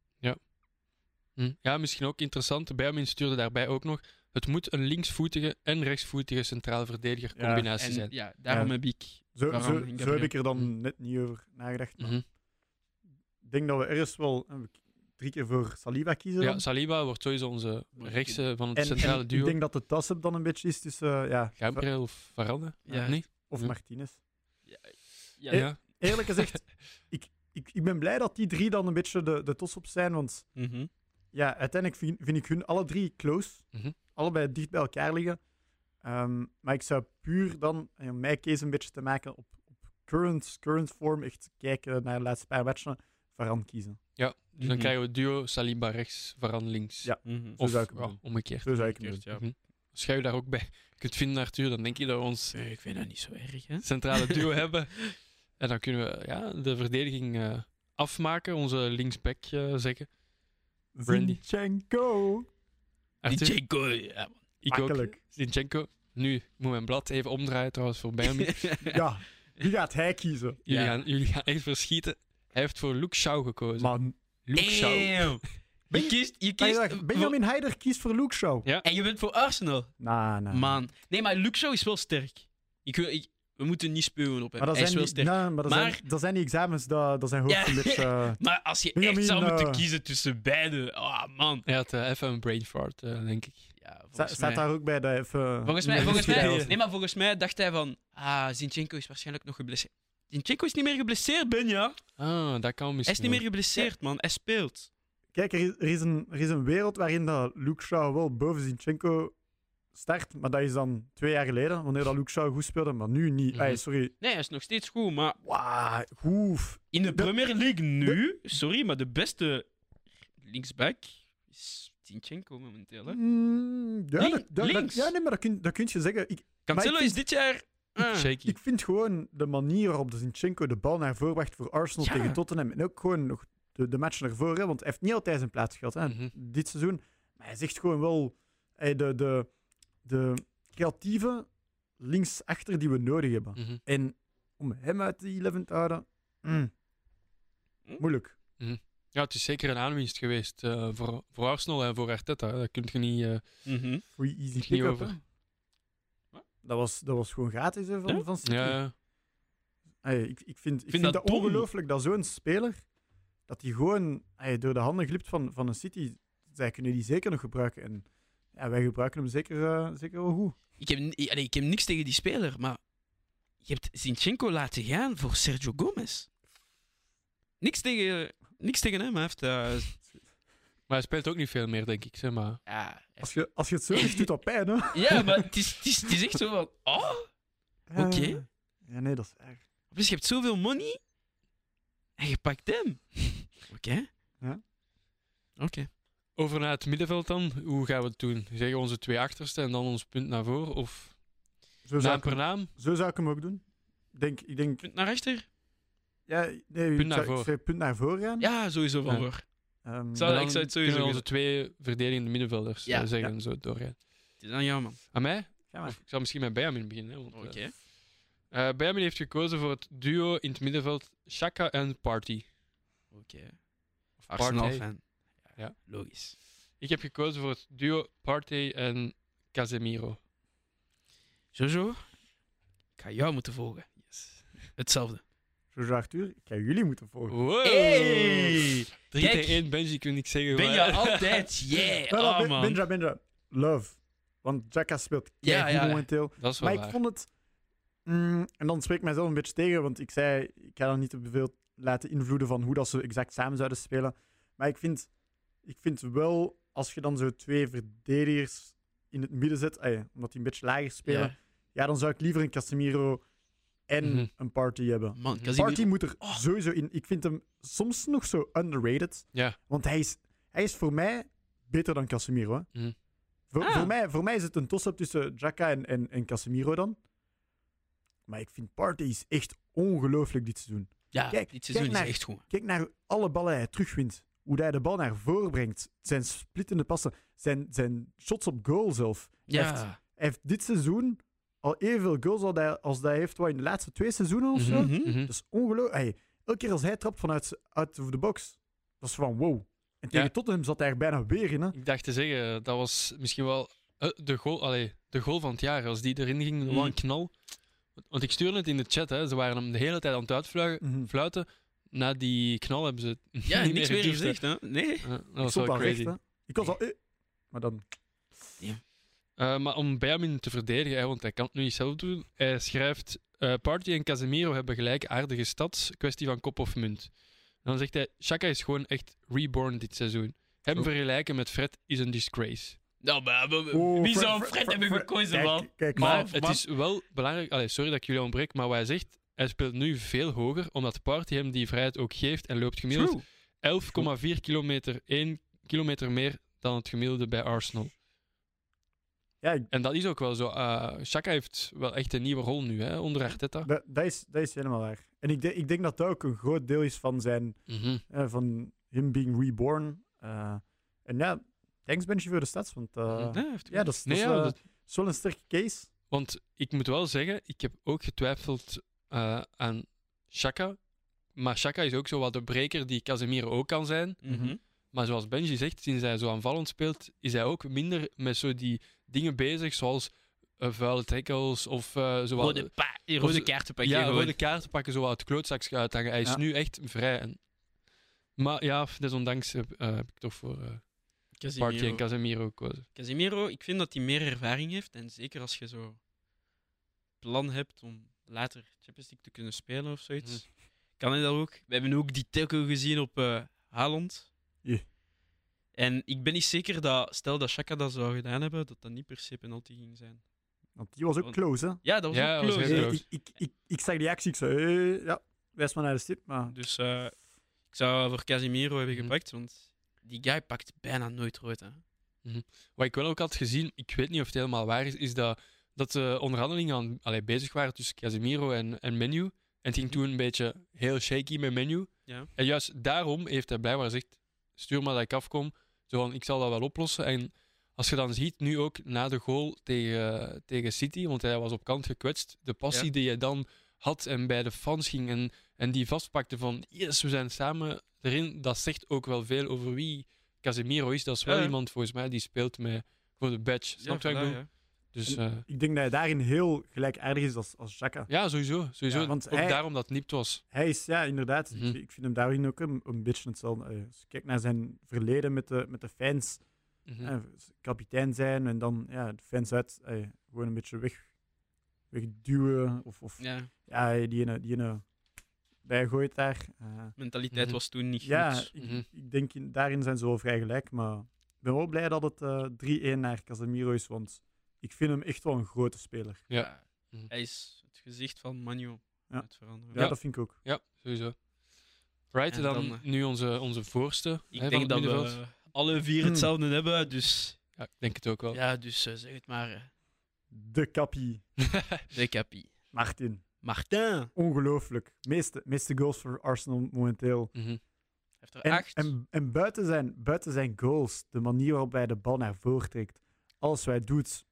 Hm. Ja, misschien ook interessant. Bijmin stuurde daarbij ook nog. Het moet een linksvoetige en rechtsvoetige centrale verdediger Ja, combinatie En zijn. ja, daarom Ja. heb ik... Zo, heb ik er dan Mhm. net niet over nagedacht. maar Mhm. Ik denk dat we ergens wel drie keer voor Saliba kiezen. Ja, dan. Saliba wordt sowieso onze rechtse van het en, centrale en duo. ik denk dat de tas dan een beetje is tussen eh, ja, Gabriel of Varane? Ja. Nee? of Ja. Martinez. Ja, Ja. Eerlijk gezegd, ik, ik, ik ben blij dat die drie dan een beetje de, de tos op zijn. Want Mhm. ja, uiteindelijk vind, vind ik hun alle drie close. Mhm. Allebei dicht bij elkaar liggen. Ehm, maar ik zou puur dan, en om mijn case een beetje te maken, op, op current, current vorm, echt kijken naar de laatste paar matchen, Varane kiezen. Ja, dus dan Mhm. krijgen we duo Saliba rechts, Varane links. Ja. Zo Of zou ik ja, omgekeerd. Zo zou ik Omgekeerd, ja. Als jij je daar ook bij kunt vinden, Arthur, dan denk je dat we ons Nee, ik vind dat niet zo erg, hè. centrale duo hebben. En dan kunnen we ja, de verdediging eh, afmaken, onze linksback eh, zeggen. Brandy. Zinchenko. Arthur, Die Jaco, ja, man. ik ook. Makkelijk. Zinchenko. Nu, ik moet mijn blad even omdraaien trouwens voor. Ja, wie gaat hij kiezen? jullie, Ja. gaan, jullie gaan echt verschieten. Hij heeft voor Luke Shaw gekozen. Man, Luke Shaw. Je kiest, je kiest Benjamin Heider kiest voor Luke Shaw. Ja. En je bent voor Arsenal. Nah, nah. Man. Nee, maar Luke Shaw is wel sterk. Ik, wil- ik, we moeten niet spuwen op hem. Maar dat Hij is zijn, wel die, sterk. nee, maar dat, Maar- zijn, dat zijn die examens, dat, dat zijn hoofd Ja. eh, Maar als je Benjamin, echt zou moeten eh, kiezen tussen beide... Ah, man. Hij had eh, even een brain fart, eh, denk ik. Ja, sta- volgens staat mij... daar ook bij dat even... Volgens mij, volgens mij, nee, maar volgens mij dacht hij van... Ah, Zinchenko is waarschijnlijk nog geblesseerd. Zinchenko is niet meer geblesseerd, Ben, ja? Ah, dat kan Hij misschien is niet meer geblesseerd, man. Hij speelt. Kijk, er is, er, is een, er is een wereld waarin dat Luke Shaw wel boven Zinchenko start, maar dat is dan twee jaar geleden, wanneer dat Luke Shaw goed speelde, maar nu niet. Mhm. Ay, sorry. Nee, hij is nog steeds goed, maar... Wauw, goed. In de De- Premier League nu... Sorry, maar de beste linksback is Zinchenko momenteel, hè? Mm, ja, Link- dat, ja, nee, maar dat kun, dat kun je zeggen. Ik, Cancelo is dit jaar... ah. Shaky. ik vind gewoon de manier waarop de Zinchenko de bal naar voren bracht voor Arsenal Ja. tegen Tottenham en ook gewoon nog de, de match naar voren, want hij heeft niet altijd zijn plaats gehad hè, Mhm. dit seizoen. Maar hij zegt gewoon wel de, de, de creatieve linksachter die we nodig hebben. Mhm. En om hem uit die 11 te houden, mm, Hm? moeilijk. Ja, het is zeker een aanwinst geweest eh, voor, voor Arsenal en voor Arteta. Daar kun je niet, eh, Mhm. Free easy niet pick-up. over. hè. Dat was, dat was gewoon gratis hè, van, Ja? van City. Ja, ja. Hey, ik, ik vind, ik vind, dat dat, ongelooflijk dat zo'n speler, dat hij gewoon hey, door de handen glipt van, van een City, zij kunnen die zeker nog gebruiken. En ja, wij gebruiken hem zeker, eh, zeker wel goed. Ik heb, allee, ik heb niks tegen die speler, maar je hebt Zinchenko laten gaan voor Sergio Gomez. Niks tegen, niks tegen hem. Hij heeft, eh, Maar hij speelt ook niet veel meer, denk ik. Zeg maar. ja, Als je, als je het zo zegt, doet dat pijn, hè? ja, maar het is, het, is, het is echt zo van... Oh, Oké. Ja, nee, dat is erg. dus je hebt zoveel money en je pakt hem. Oké. Ja. Oké. Over naar het middenveld dan. Hoe gaan we het doen? Zeggen onze twee achterste en dan ons punt naar voren? Of Zo zou, naam per hem, naam? zo zou ik hem ook doen. Ik denk, ik denk Punt naar rechter? ja, nee, Punt naar zou- zou punt naar voren gaan. Ja, sowieso van Ja. voor. Ehm, Zou- ik dan zou het sowieso onze twee verdedigende middenvelders Ja. eh, zeggen Ja. en zo doorgaan. Het is aan jou, man. Aan mij? Of ik zal misschien met Benjamin beginnen. hè, Want, Oké. eh, eh, Benjamin heeft gekozen voor het duo in het middenveld Shaka en Party. Oké. Of Arsenal-fan. Ja. Logisch. Ik heb gekozen voor het duo Partey en Casemiro. Jojo, ik ga jou moeten volgen. Yes. Hetzelfde. Jojo Arthur, ik ga jullie moeten volgen. Wow! Hey! 3 Kijk. tegen 1 Benji, kun ik zeggen. Ben je altijd? Yeah! Oh, Ben- man. Benja, Benja, love. Want Jacka speelt Ja, ja, momenteel. Dat is wel Maar ik vond het... mm, en dan spreek ik mijzelf een beetje tegen, want ik zei, ik ga dan niet te veel laten invloeden van hoe dat ze exact samen zouden spelen. Maar ik vind, ik vind wel, als je dan zo twee verdedigers in het midden zet, ja, omdat die een beetje lager spelen, ja. Ja. dan zou ik liever een Casemiro en Mhm. een Party hebben. Man. Party moet er Oh. sowieso in. Ik vind hem soms nog zo underrated. Ja. Want hij is, hij is voor mij beter dan Casemiro. Hè? Mhm. Voor, Ah. voor, mij, voor mij is het een toss-up tussen Jaka en, en, en Casemiro dan. Maar ik vind Partey is echt ongelooflijk dit seizoen. Ja, Kijk, dit seizoen kijk naar- is echt goed. Kijk naar alle ballen hij terugwint. Hoe hij de bal naar voren brengt. Zijn splittende passen. Zijn, zijn shots op goal zelf. Hij heeft, Ja. hij heeft dit seizoen al evenveel goals als hij, als hij heeft wat in de laatste twee seizoenen of zo. Dat is ongelooflijk. Hey, elke keer als hij trapt vanuit of the box, dat is van wow. En tegen Ja. Tottenham zat hij er bijna weer in. Hè. Ik dacht te zeggen, dat was misschien wel eh, de, goal, allee, de goal van het jaar. Als die erin ging, Mm. wat een knal. Want ik stuurde het in de chat, hè. ze waren hem de hele tijd aan het uitfluiten. Fluiten. Na die knal hebben ze het Ja, niet niks meer gezegd, hè? Nee. Ja, dat Ik was stond wel al crazy. recht. Hè. Ik was al... eh. Maar dan... Eh, maar om Benjamin te verdedigen, hè, want hij kan het nu niet zelf doen, hij schrijft: eh, Party en Casemiro hebben gelijk aardige stats, kwestie van kop of munt. En dan zegt hij: Shaka is gewoon echt reborn dit seizoen. Hem vergelijken met Fred is een disgrace. Nou, maar, maar- Oh, wie Fred- zou Fred- Fred hebben Fred- gekozen, Kijk, man? Kijk, Maar maar, het man. is wel belangrijk. Allee, sorry dat ik jullie ontbreek, maar wat hij zegt, hij speelt nu veel hoger, omdat Party hem die vrijheid ook geeft en loopt gemiddeld True. 11,4 kilometer, 1 kilometer meer dan het gemiddelde bij Arsenal. ja, ik- En dat is ook wel zo. Xhaka heeft wel echt een nieuwe rol nu, hè, onder Arteta. dat, dat, is, dat is helemaal waar. En ik, denk- ik denk dat dat ook een groot deel is van zijn... Mhm. eh, van hem being reborn. Eh, en ja, thanks Benji voor de stats. Want eh, Mhm. Ja, heeft ja, dat is, dat Nee, is, ja, dat- is wel een sterke case. Want ik moet wel zeggen, ik heb ook getwijfeld eh, aan Xhaka. Maar Xhaka is ook zo wat de breker die Casemiro ook kan zijn. Mhm. Maar zoals Benji zegt, sinds hij zo aanvallend speelt, is hij ook minder met zo die dingen bezig, zoals eh, vuile tackles of eh zo wat- Rode, rode kaarten pakken. ja, rode kaarten pakken, zo wat het klootzakje uithangen. Hij is Ja. nu echt vrij. En... Maar ja, desondanks heb, heb ik toch voor eh Party en Casemiro. Casemiro gekozen. Casemiro, ik vind dat hij meer ervaring heeft. En zeker als je zo plan hebt om later Champions League te kunnen spelen of zoiets, Mhm. kan hij dat ook. We hebben ook die tackle gezien op eh Haaland. Ja. En ik ben niet zeker dat, stel dat Shaka dat zou gedaan hebben, dat dat niet per se penalty ging zijn. Want die was ook Want- close, hè? Ja, dat was Ja, ook was close. ik, ik, ik, ik zag die actie, ik zei, eh, ja, wijs maar naar de stip. Maar Dus eh, ik zou voor Casemiro hebben Mhm. gepakt, want die guy pakt bijna nooit rood. Hè. Wat ik wel ook had gezien, ik weet niet of het helemaal waar is, is dat, dat de onderhandelingen aan, allee, bezig waren tussen Casemiro en, en Menu. En het ging toen een beetje heel shaky met Menu. Ja. En juist daarom heeft hij blijkbaar gezegd, stuur maar dat ik afkom. Zo van, ik zal dat wel oplossen. En als je dan ziet, nu ook na de goal tegen, tegen City, want hij was op kant gekwetst, de passie Ja. die hij dan had en bij de fans ging en, en die vastpakte van, yes, we zijn samen erin, dat zegt ook wel veel over wie Casemiro is. Dat is wel Ja. iemand, volgens mij, die speelt met, voor de badge. Snap je wat ik ja. Dus eh, ik denk dat hij daarin heel gelijkaardig is als, als Xhaka. ja, sowieso. sowieso. Ja, want ook hij- daarom dat het nipt was. Hij is, ja, inderdaad. Mhm. ik, ik vind hem daarin ook een, een beetje hetzelfde. Eh, Als je kijkt naar zijn verleden met de, met de fans, Mhm. eh, kapitein zijn en dan ja, de fans uit, eh, gewoon een beetje weg, wegduwen. Of, of ja. Ja, die ene, die ene bijgooit daar. Mentaliteit Mhm. was toen niet ja, goed. ik, Mhm. ik denk in, daarin zijn ze wel vrij gelijk. Maar ik ben wel blij dat het eh 3-1 naar Casemiro is, want ik vind hem echt wel een grote speler. Ja. Mhm. Hij is het gezicht van Manu. Ja. Het veranderen. Ja, Ja. dat vind ik ook. Ja, sowieso. Right, En dan, dan, eh, nu onze, onze voorste Ik hè, van denk het dat middenveld. we alle vier Hmm. hetzelfde hebben, dus... Ja, ik denk het ook wel. Ja, dus eh, zeg het maar. eh, De kappie, de Capi. Martin. Martin Ongelooflijk. Meeste, meeste goals voor Arsenal momenteel. Mhm. heeft er En, acht. en, en buiten, zijn, buiten zijn goals, de manier waarop hij de bal naar voren trekt, alles wat hij doet.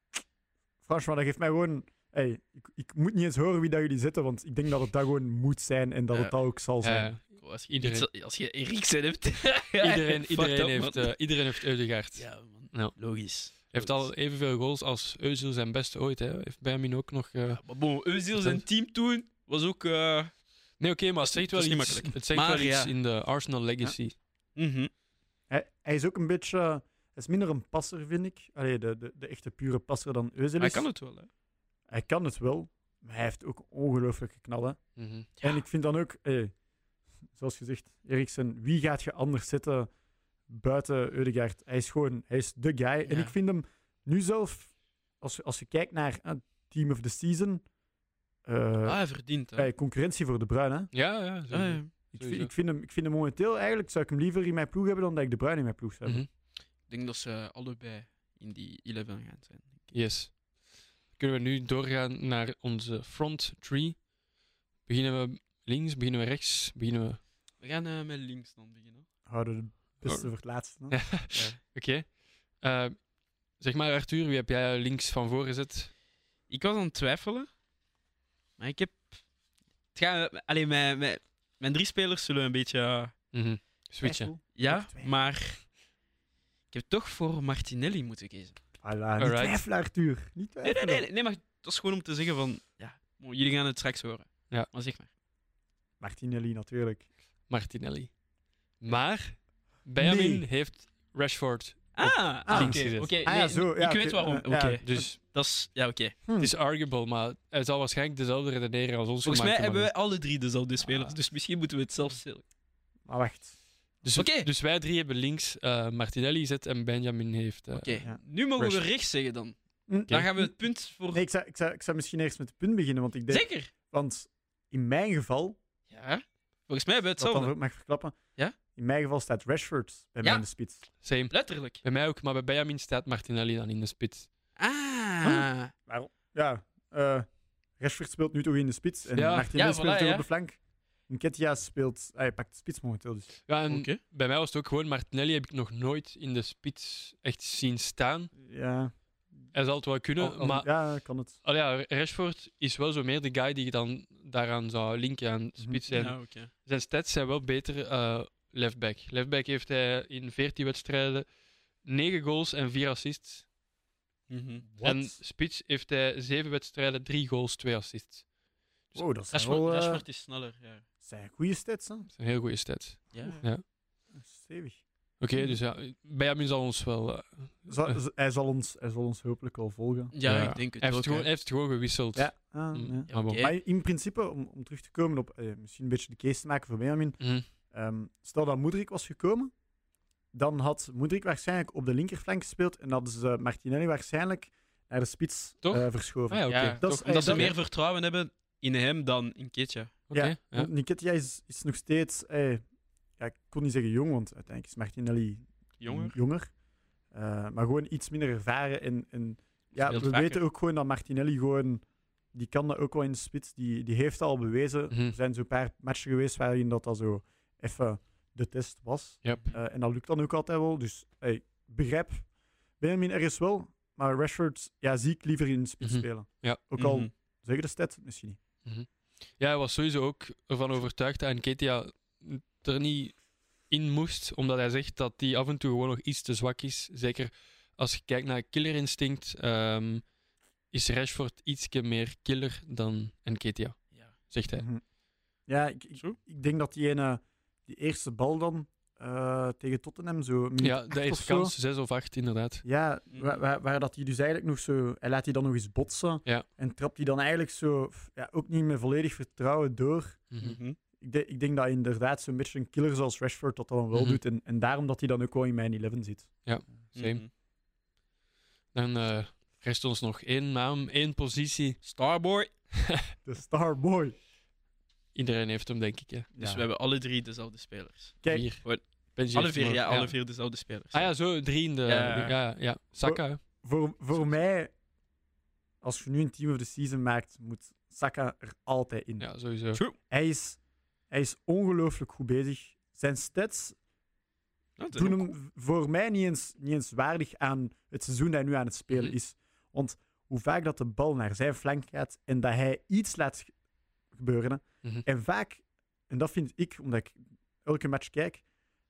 Franchement, dat geeft mij gewoon. Hey, ik, ik moet niet eens horen wie dat jullie zitten, want ik denk dat het dat gewoon moet zijn en dat het dat ook zal zijn. Ja, als, je iedereen- als je Eriksen hebt. iedereen, iedereen, up, heeft, eh, iedereen heeft Eudegaard. Ja, man. Ja. Logisch. heeft al evenveel goals als Özil zijn beste ooit. Hè. Heeft Benjamin ook nog... eh, Ja, maar bon, Özil zijn team toen was ook... eh, Nee, oké, maar het zegt wel iets, makkelijk. het zegt Maar wel iets in de Arsenal legacy. mhm. Hij, hij is ook een beetje. Hij is minder een passer, vind ik. Allee, de, de, de echte pure passer dan Özil is. Hij kan het wel, hè. Hij kan het wel, maar hij heeft ook ongelooflijke knallen. Mhm. En ik vind dan ook, eh, zoals gezegd, Eriksen, wie gaat je anders zitten buiten Eudegaard? Hij is gewoon, hij is de guy. En ik vind hem nu zelf, als, als je kijkt naar eh, Team of the Season, eh, ah, hij verdient, hè. bij concurrentie voor De Bruyne. hè. Ja, ja. Ah, ja. Ik, ik, vind hem, ik vind hem momenteel eigenlijk, zou ik hem liever in mijn ploeg hebben dan dat ik De Bruyne in mijn ploeg zou hebben. Mhm. Denk dat ze allebei in die 11 gaan zijn. Yes. Kunnen we nu doorgaan naar onze front tree? Beginnen we links, beginnen we rechts, beginnen we... We gaan eh, met links dan beginnen. Houden de beste voor het laatste. Ja. Oké. Eh, zeg maar, Arthur, wie heb jij links van voor gezet? Ik was aan het twijfelen, maar ik heb. Het gaat, mijn, mijn, mijn drie spelers zullen een beetje. eh, Mhm. Switchen. Twijfel. ja, twijfel. maar. Ik heb toch voor Martinelli moeten kiezen. Niet twijfelen, Arthur. Niet Nee, twijfelen. nee, nee, nee, maar dat is gewoon om te zeggen van. Ja, jullie gaan het straks horen. Ja. Maar zeg maar. Martinelli, natuurlijk. Martinelli. Maar Benjamin Nee. heeft Rashford. Ah, ah, oké. Ah, ja, nee, zo, ja, ik weet waarom. ja, Oké, ja. Dus dat is. Ja, oké. Hm. het is arguable, maar hij zal waarschijnlijk dezelfde redeneren als ons Volgens mij hebben wij alle drie dezelfde spelers, Ah. dus misschien moeten we het zelf stellen. Maar wacht. Dus, Oké. dus wij drie hebben links eh, Martinelli gezet en Benjamin heeft... eh, Oké, ja. nu mogen we Rashford. rechts zeggen dan. Hm, Dan gaan we het punt voor. Nee, ik zou, ik, zou, ik zou misschien eerst met het punt beginnen, want ik denk... Zeker. Want in mijn geval, Ja. Volgens mij hebben we dat dan hetzelfde. ook mag verklappen, Ja? in mijn geval staat Rashford bij mij Ja. in de spits. Same. Letterlijk. Bij mij ook, maar bij Benjamin staat Martinelli dan in de spits. Ah. Waarom? Ja, eh Rashford speelt nu toch in de spits en Ja. Martinelli Ja, speelt voilà, toch ja. op de flank. Nketiah speelt... ah, Hij pakt de spits momenteel, dus... Ja, en Oké. bij mij was het ook gewoon Martinelli heb ik nog nooit in de spits echt zien staan. Ja, Hij zal het wel kunnen, al- al- maar ja kan het. Al ja, Rashford is wel zo meer de guy die je dan daaraan zou linken aan spits zijn. Ja, oké. Zijn stats zijn wel beter eh leftback. Leftback heeft hij in 14 wedstrijden 9 goals en 4 assists. Mhm. En spits heeft hij 7 wedstrijden, 3 goals, 2 assists. Oh, dat Rashford, wel eh, Rashford is sneller. Ja. Zijn goede stats, hè? Dat zijn heel goede stats. Ja. Ja. Stevig. Oké, dus ja, Benjamin zal ons wel... eh, Zal- hij, zal ons, hij zal ons hopelijk wel volgen. Ja, ja. ik denk het hij, heeft ook. gewoon, hij heeft gewoon gewisseld. Ja, ah, Mm. ja. Ja, Maar bon. oké. Maar in principe, om, om terug te komen op eh, misschien een beetje de case te maken voor Benjamin. Mhm. ehm, stel dat Moedrik was gekomen, dan had Moedrik waarschijnlijk op de linkerflank gespeeld en hadden ze Martinelli waarschijnlijk naar de spits eh, verschoven. Ah ja, oké. Ja, Dat toch. is- Omdat ze meer vertrouwen hebben in hem dan in Ketja. Ja, ja. want Nketiah is, is nog steeds, eh, ja, ik kon niet zeggen jong, want uiteindelijk is Martinelli Jonger. jonger. Eh, maar gewoon iets minder ervaren. En, en ja, we vaker. weten ook gewoon dat Martinelli gewoon, die kan dat ook wel in de spits. Die, die heeft al bewezen. Mhm. Er zijn zo'n paar matchen geweest waarin dat, dat zo even de test was. Yep. Eh, en dat lukt dan ook altijd wel. Dus hey, ik begrijp Benjamin ergens wel. Maar Rashford ja, zie ik liever in de spits Mhm. spelen. Ja. Ook al Mhm. zeggen de stats misschien niet. Ja, hij was sowieso ook ervan overtuigd dat Nketiah er niet in moest, omdat hij zegt dat hij af en toe gewoon nog iets te zwak is. Zeker als je kijkt naar killer instinct, ehm, is Rashford ietsje meer killer dan Nketiah, Ja. zegt hij. Mhm. Ja, ik, ik, ik denk dat die, ene, die eerste bal dan eh, tegen Tottenham zo. Ja, eerste zo, kans, zes of acht, inderdaad. Ja, Mhm. waar, waar, waar dat hij dus eigenlijk nog zo... Hij laat die dan nog eens botsen. Ja. En trapt hij dan eigenlijk zo... Ja, ook niet met volledig vertrouwen door. Mhm. Mhm. Ik, de- ik denk dat inderdaad zo'n beetje een killer zoals Rashford dat dan wel Mhm. doet. En, en daarom dat hij dan ook wel in mijn 11 zit. Same. Mhm. Dan eh, rest ons nog één naam, één positie. Starboy. De Starboy. Iedereen heeft hem, denk ik. Hè. Dus Ja. we hebben alle drie dezelfde spelers. Kijk, Vier. Benji Alle vier, ja, alle vier dezelfde spelers. Ah ja, zo, drie in de... Ja. Ja, ja. Saka, voor, voor mij, als je nu een team of the season maakt, moet Saka er altijd in. ja, sowieso. True. Hij is, hij is ongelooflijk goed bezig. Zijn stats dat doen hem voor mij niet eens, niet eens waardig aan het seizoen dat hij nu aan het spelen Mhm. is. Want hoe vaak dat de bal naar zijn flank gaat en dat hij iets laat ge- gebeuren. Mhm. En vaak, en dat vind ik, omdat ik elke match kijk,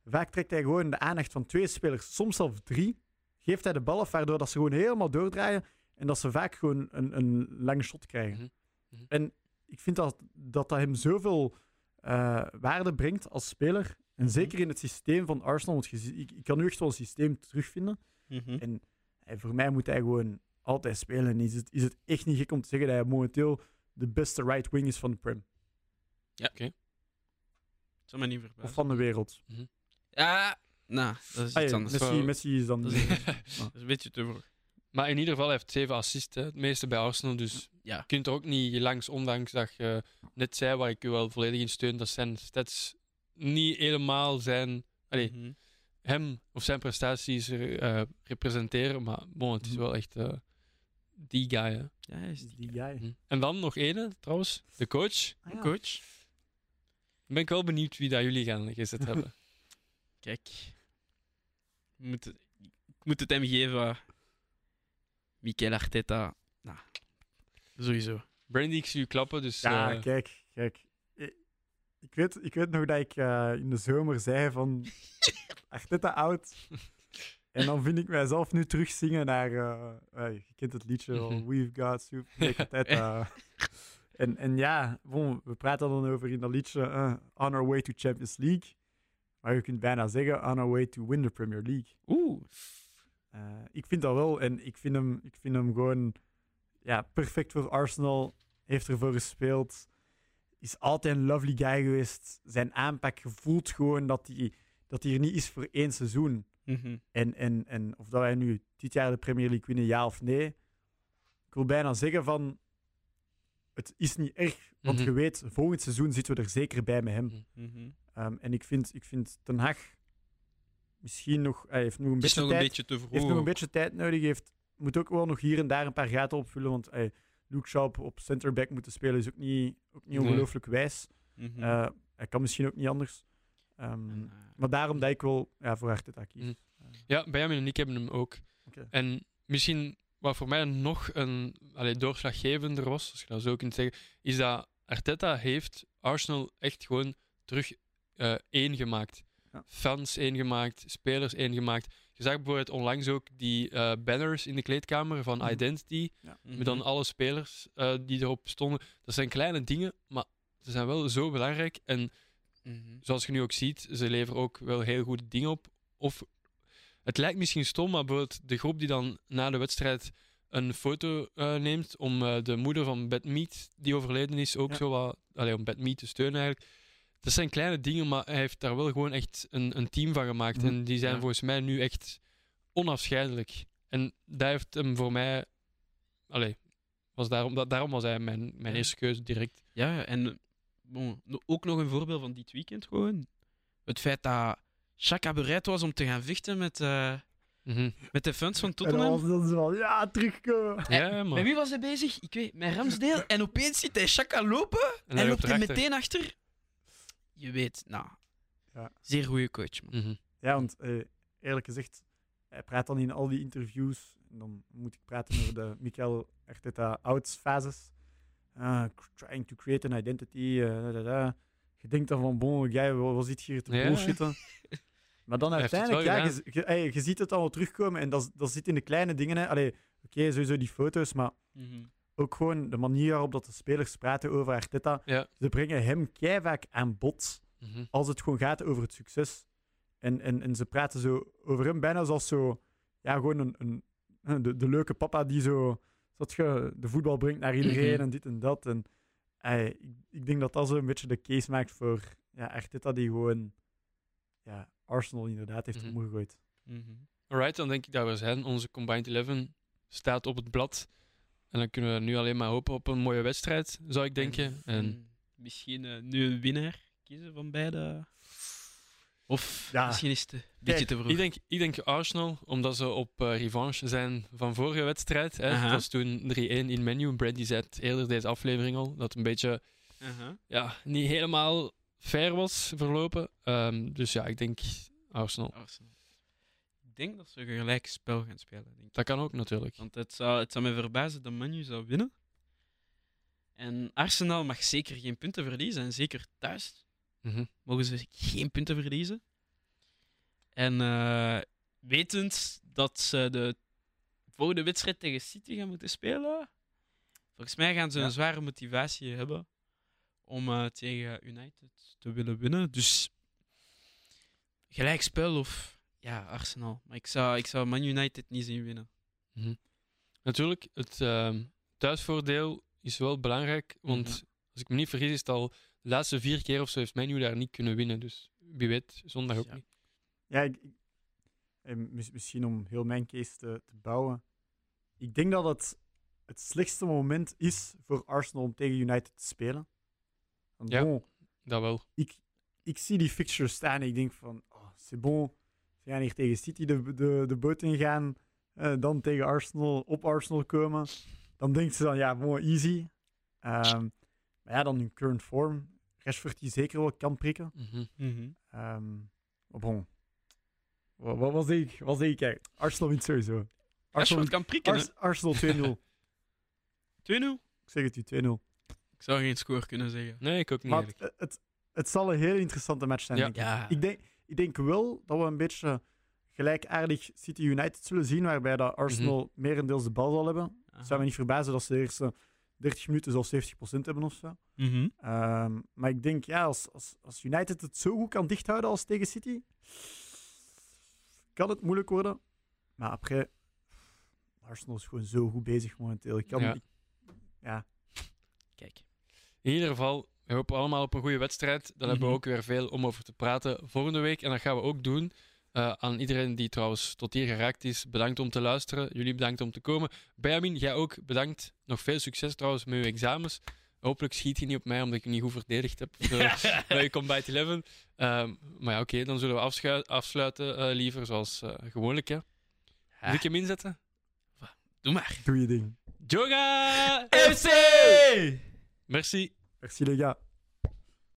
vaak trekt hij gewoon de aandacht van twee spelers, soms zelfs drie. Geeft hij de bal af, waardoor dat ze gewoon helemaal doordraaien en dat ze vaak gewoon een, een lange shot krijgen. Mhm. Mhm. En ik vind dat dat, dat hem zoveel eh, waarde brengt als speler. En zeker in het systeem van Arsenal, want je ik, ik kan nu echt wel een systeem terugvinden. Mhm. En eh, voor mij moet hij gewoon altijd spelen. En is het, is het echt niet gek om te zeggen dat hij momenteel de beste right wing is van de Prem. Zou me niet Of van de wereld. Ja, nou, dat is Ah, iets ja, anders. Messi, is dan... Dat is, dat is een beetje te vroeg. Maar in ieder geval hij heeft zeven assists, hè. het meeste bij Arsenal. Dus Ja. je kunt er ook niet langs, ondanks dat je net zei, waar ik u wel volledig in steun, dat zijn stats niet helemaal zijn, allee, Mhm. hem of zijn prestaties eh, representeren. Maar bon, het is Mhm. wel echt eh, die guy. Hè. Ja, hij is die guy. Mhm. En dan nog ene, trouwens, de coach. Ah, ja. coach. Ben ik wel benieuwd wie dat jullie gaan gezet hebben. Kijk, Ik moet het, ik moet het hem geven. Mikel Arteta. Nou, sowieso. Brandy, ik zie u klappen, dus... Ja, eh, kijk, kijk. Ik- weet, ik weet nog dat ik eh, in de zomer zei van Arteta oud. En dan vind ik mijzelf nu terugzingen naar, eh, je kent het liedje, wel, Mhm. We've Got Super Arteta. en, en ja, bon, we praten dan over in dat liedje On Our Way to Champions League. Maar je kunt bijna zeggen On Our Way to Win the Premier League. Oeh. Eh, ik vind dat wel. En ik vind hem, ik vind hem gewoon ja, perfect voor Arsenal. Heeft ervoor gespeeld. Is altijd een lovely guy geweest. Zijn aanpak gevoelt gewoon dat hij, dat hij er niet is voor één seizoen. Mhm. En, en, en of dat wij nu dit jaar de Premier League winnen, ja of nee. Ik wil bijna zeggen van... Het is niet erg, want Mhm. je weet, volgend seizoen zitten we er zeker bij met hem. Mhm. Ehm, en ik vind, ik vind Ten Hag misschien nog... Hij heeft nog een beetje nog een tijd beetje te vroeg. heeft nog een beetje tijd nodig. Heeft, moet ook wel nog hier en daar een paar gaten opvullen. Want ey, Luke Shaw op, op centerback moeten spelen is ook niet, ook niet Nee. ongelooflijk wijs. Mhm. Eh, hij kan misschien ook niet anders. Ehm, En, eh, maar daarom dat ik wel ja, voor Arteta kies. Mhm. Ja, Benjamin en ik hebben hem ook. En misschien wat voor mij nog een allee, doorslaggevender was, als je dat zo kunt zeggen, is dat Arteta heeft Arsenal echt gewoon terug eh één gemaakt. Ja. Fans één gemaakt, spelers één gemaakt. Je zag bijvoorbeeld onlangs ook die eh, banners in de kleedkamer van Mhm. Identity, mhm. met dan alle spelers eh, die erop stonden. Dat zijn kleine dingen, maar ze zijn wel zo belangrijk. En Mhm. zoals je nu ook ziet, ze leveren ook wel heel goede dingen op. Of het lijkt misschien stom, maar bijvoorbeeld de groep die dan na de wedstrijd een foto neemt om de moeder van Bad Meat, die overleden is, ook Ja. zo wat, allee, om Bad Meat te steunen eigenlijk. Dat zijn kleine dingen, maar hij heeft daar wel gewoon echt een, een team van gemaakt. Mhm. En die zijn Ja. volgens mij nu echt onafscheidelijk. En dat heeft hem voor mij... Allee, was daarom, dat, daarom was hij mijn, mijn Ja. eerste keuze direct. Ja, en bon, ook nog een voorbeeld van dit weekend gewoon. Het feit dat Chaka bereid was om te gaan vechten met, eh, Mhm. met de fans van En dan Tottenham. was dan zo van, ja, terugkomen. Ja, Met maar... wie was hij bezig? Ik weet, met Ramsdale. En opeens ziet hij Chaka lopen en, hij loopt hij meteen achter. Je weet, nou, Ja. zeer goede coach, man. Mhm. Ja, want eh, eerlijk gezegd, hij praat dan in al die interviews. En dan moet ik praten over de Mikel Arteta outs fases. Ah, trying to create an identity. eh, da, da, da. Je denkt dan van, bon, jij, wat wat zit hier te Ja. bullshitten? Maar dan uiteindelijk, ja, je, je, ziet het allemaal terugkomen. En dat, zit in de kleine dingen. hè. Allee, oké, sowieso die foto's, maar Mhm. Ook gewoon de manier waarop dat de spelers praten over Arteta. Ja. Ze brengen hem vaak aan bod Mhm. als het gewoon gaat over het succes. En, en, en ze praten zo over hem bijna zoals zo, ja, gewoon een, een, de, de leuke papa die zo, dat je de voetbal brengt naar iedereen Mhm. en dit en dat. En ey, ik, ik denk dat dat zo een beetje de case maakt voor ja, Arteta, die gewoon ja, Arsenal inderdaad heeft Mhm. omgegooid. Mhm. Alright, dan denk ik dat we zijn. Onze Combined 11 staat op het blad. En dan kunnen we nu alleen maar hopen op een mooie wedstrijd, zou ik denken. En Misschien eh, nu een winnaar kiezen van beide. Of Ja. misschien is het een beetje te vroeg. ik denk, ik denk Arsenal, omdat ze op eh, revanche zijn van vorige wedstrijd. Hè. Dat was toen 3-1 in menu. Brandy zei het eerder deze aflevering al, dat het een beetje Aha. ja, niet helemaal fair was verlopen. Ehm, dus ja, ik denk Arsenal. Arsenal. Ik denk dat ze een gelijk spel gaan spelen. Denk ik. Dat kan ook natuurlijk. Want het zou, het zou me verbazen dat Manu zou winnen. En Arsenal mag zeker geen punten verliezen. En zeker thuis Mhm. mogen ze geen punten verliezen. En eh, wetend dat ze de volgende wedstrijd tegen City gaan moeten spelen, volgens mij gaan ze Ja. een zware motivatie hebben om eh, tegen United te willen winnen. Dus gelijkspel of ja, Arsenal. Maar ik zou, ik zou Man United niet zien winnen. Mhm. Natuurlijk, het ehm, thuisvoordeel is wel belangrijk. Want Mhm. als ik me niet vergis, is het al de laatste vier keer of zo heeft Menu daar niet kunnen winnen. Dus wie weet, zondag ook Ja. niet. Ja, ik, mis- misschien om heel mijn case te, te bouwen. Ik denk dat het het slechtste moment is voor Arsenal om tegen United te spelen. Want Ja. bon, Dat wel. ik, ik zie die fixtures staan en ik denk van, oh, c'est bon. Ze gaan hier tegen City de, de, de boot ingaan. eh, dan tegen Arsenal, op Arsenal komen. Dan denkt ze dan, ja, bon, easy. Ehm, maar ja, dan in current form. Rashford die zeker wel kan prikken. Mhm. Ehm, maar bon. Wat, wat, wat zeg ik? Wat zeg ik? Kijk, Arsenal wint sowieso. Arsenal, kan prikken, hè. 2-0. Ars- Arsenal 2-0. Ik zeg het u, 2-0. Ik zou geen score kunnen zeggen. Nee, ik ook niet. Maar het, het zal een heel interessante match zijn, Ja. denk ik. Ja. Ik denk, ik denk wel dat we een beetje gelijkaardig City United zullen zien, waarbij dat Arsenal merendeels de bal zal hebben. Het zou me niet verbazen dat ze de eerste 30 minuten zo'n 70% hebben of zo. Mhm. Ehm, maar ik denk, ja, als, als, als United het zo goed kan dichthouden als tegen City, kan het moeilijk worden. Maar après, Arsenal is gewoon zo goed bezig momenteel. Ik kan, Ja. ik- ja. Kijk. In ieder geval, we hopen allemaal op een goede wedstrijd. Dan hebben we Mhm. ook weer veel om over te praten volgende week. En dat gaan we ook doen. Eh, aan iedereen die trouwens tot hier geraakt is, bedankt om te luisteren. Jullie bedankt om te komen. Benjamin, jij ook bedankt. Nog veel succes trouwens met je examens. Hopelijk schiet je niet op mij omdat ik je niet goed verdedigd heb bij je Combite 11. Ehm, maar ja, oké, dan zullen we afsluiten eh, liever zoals eh, gewoonlijk. Hè. Moet ik hem inzetten? Doe maar. Doe je ding. Joga FC! Merci. Merci, les gars.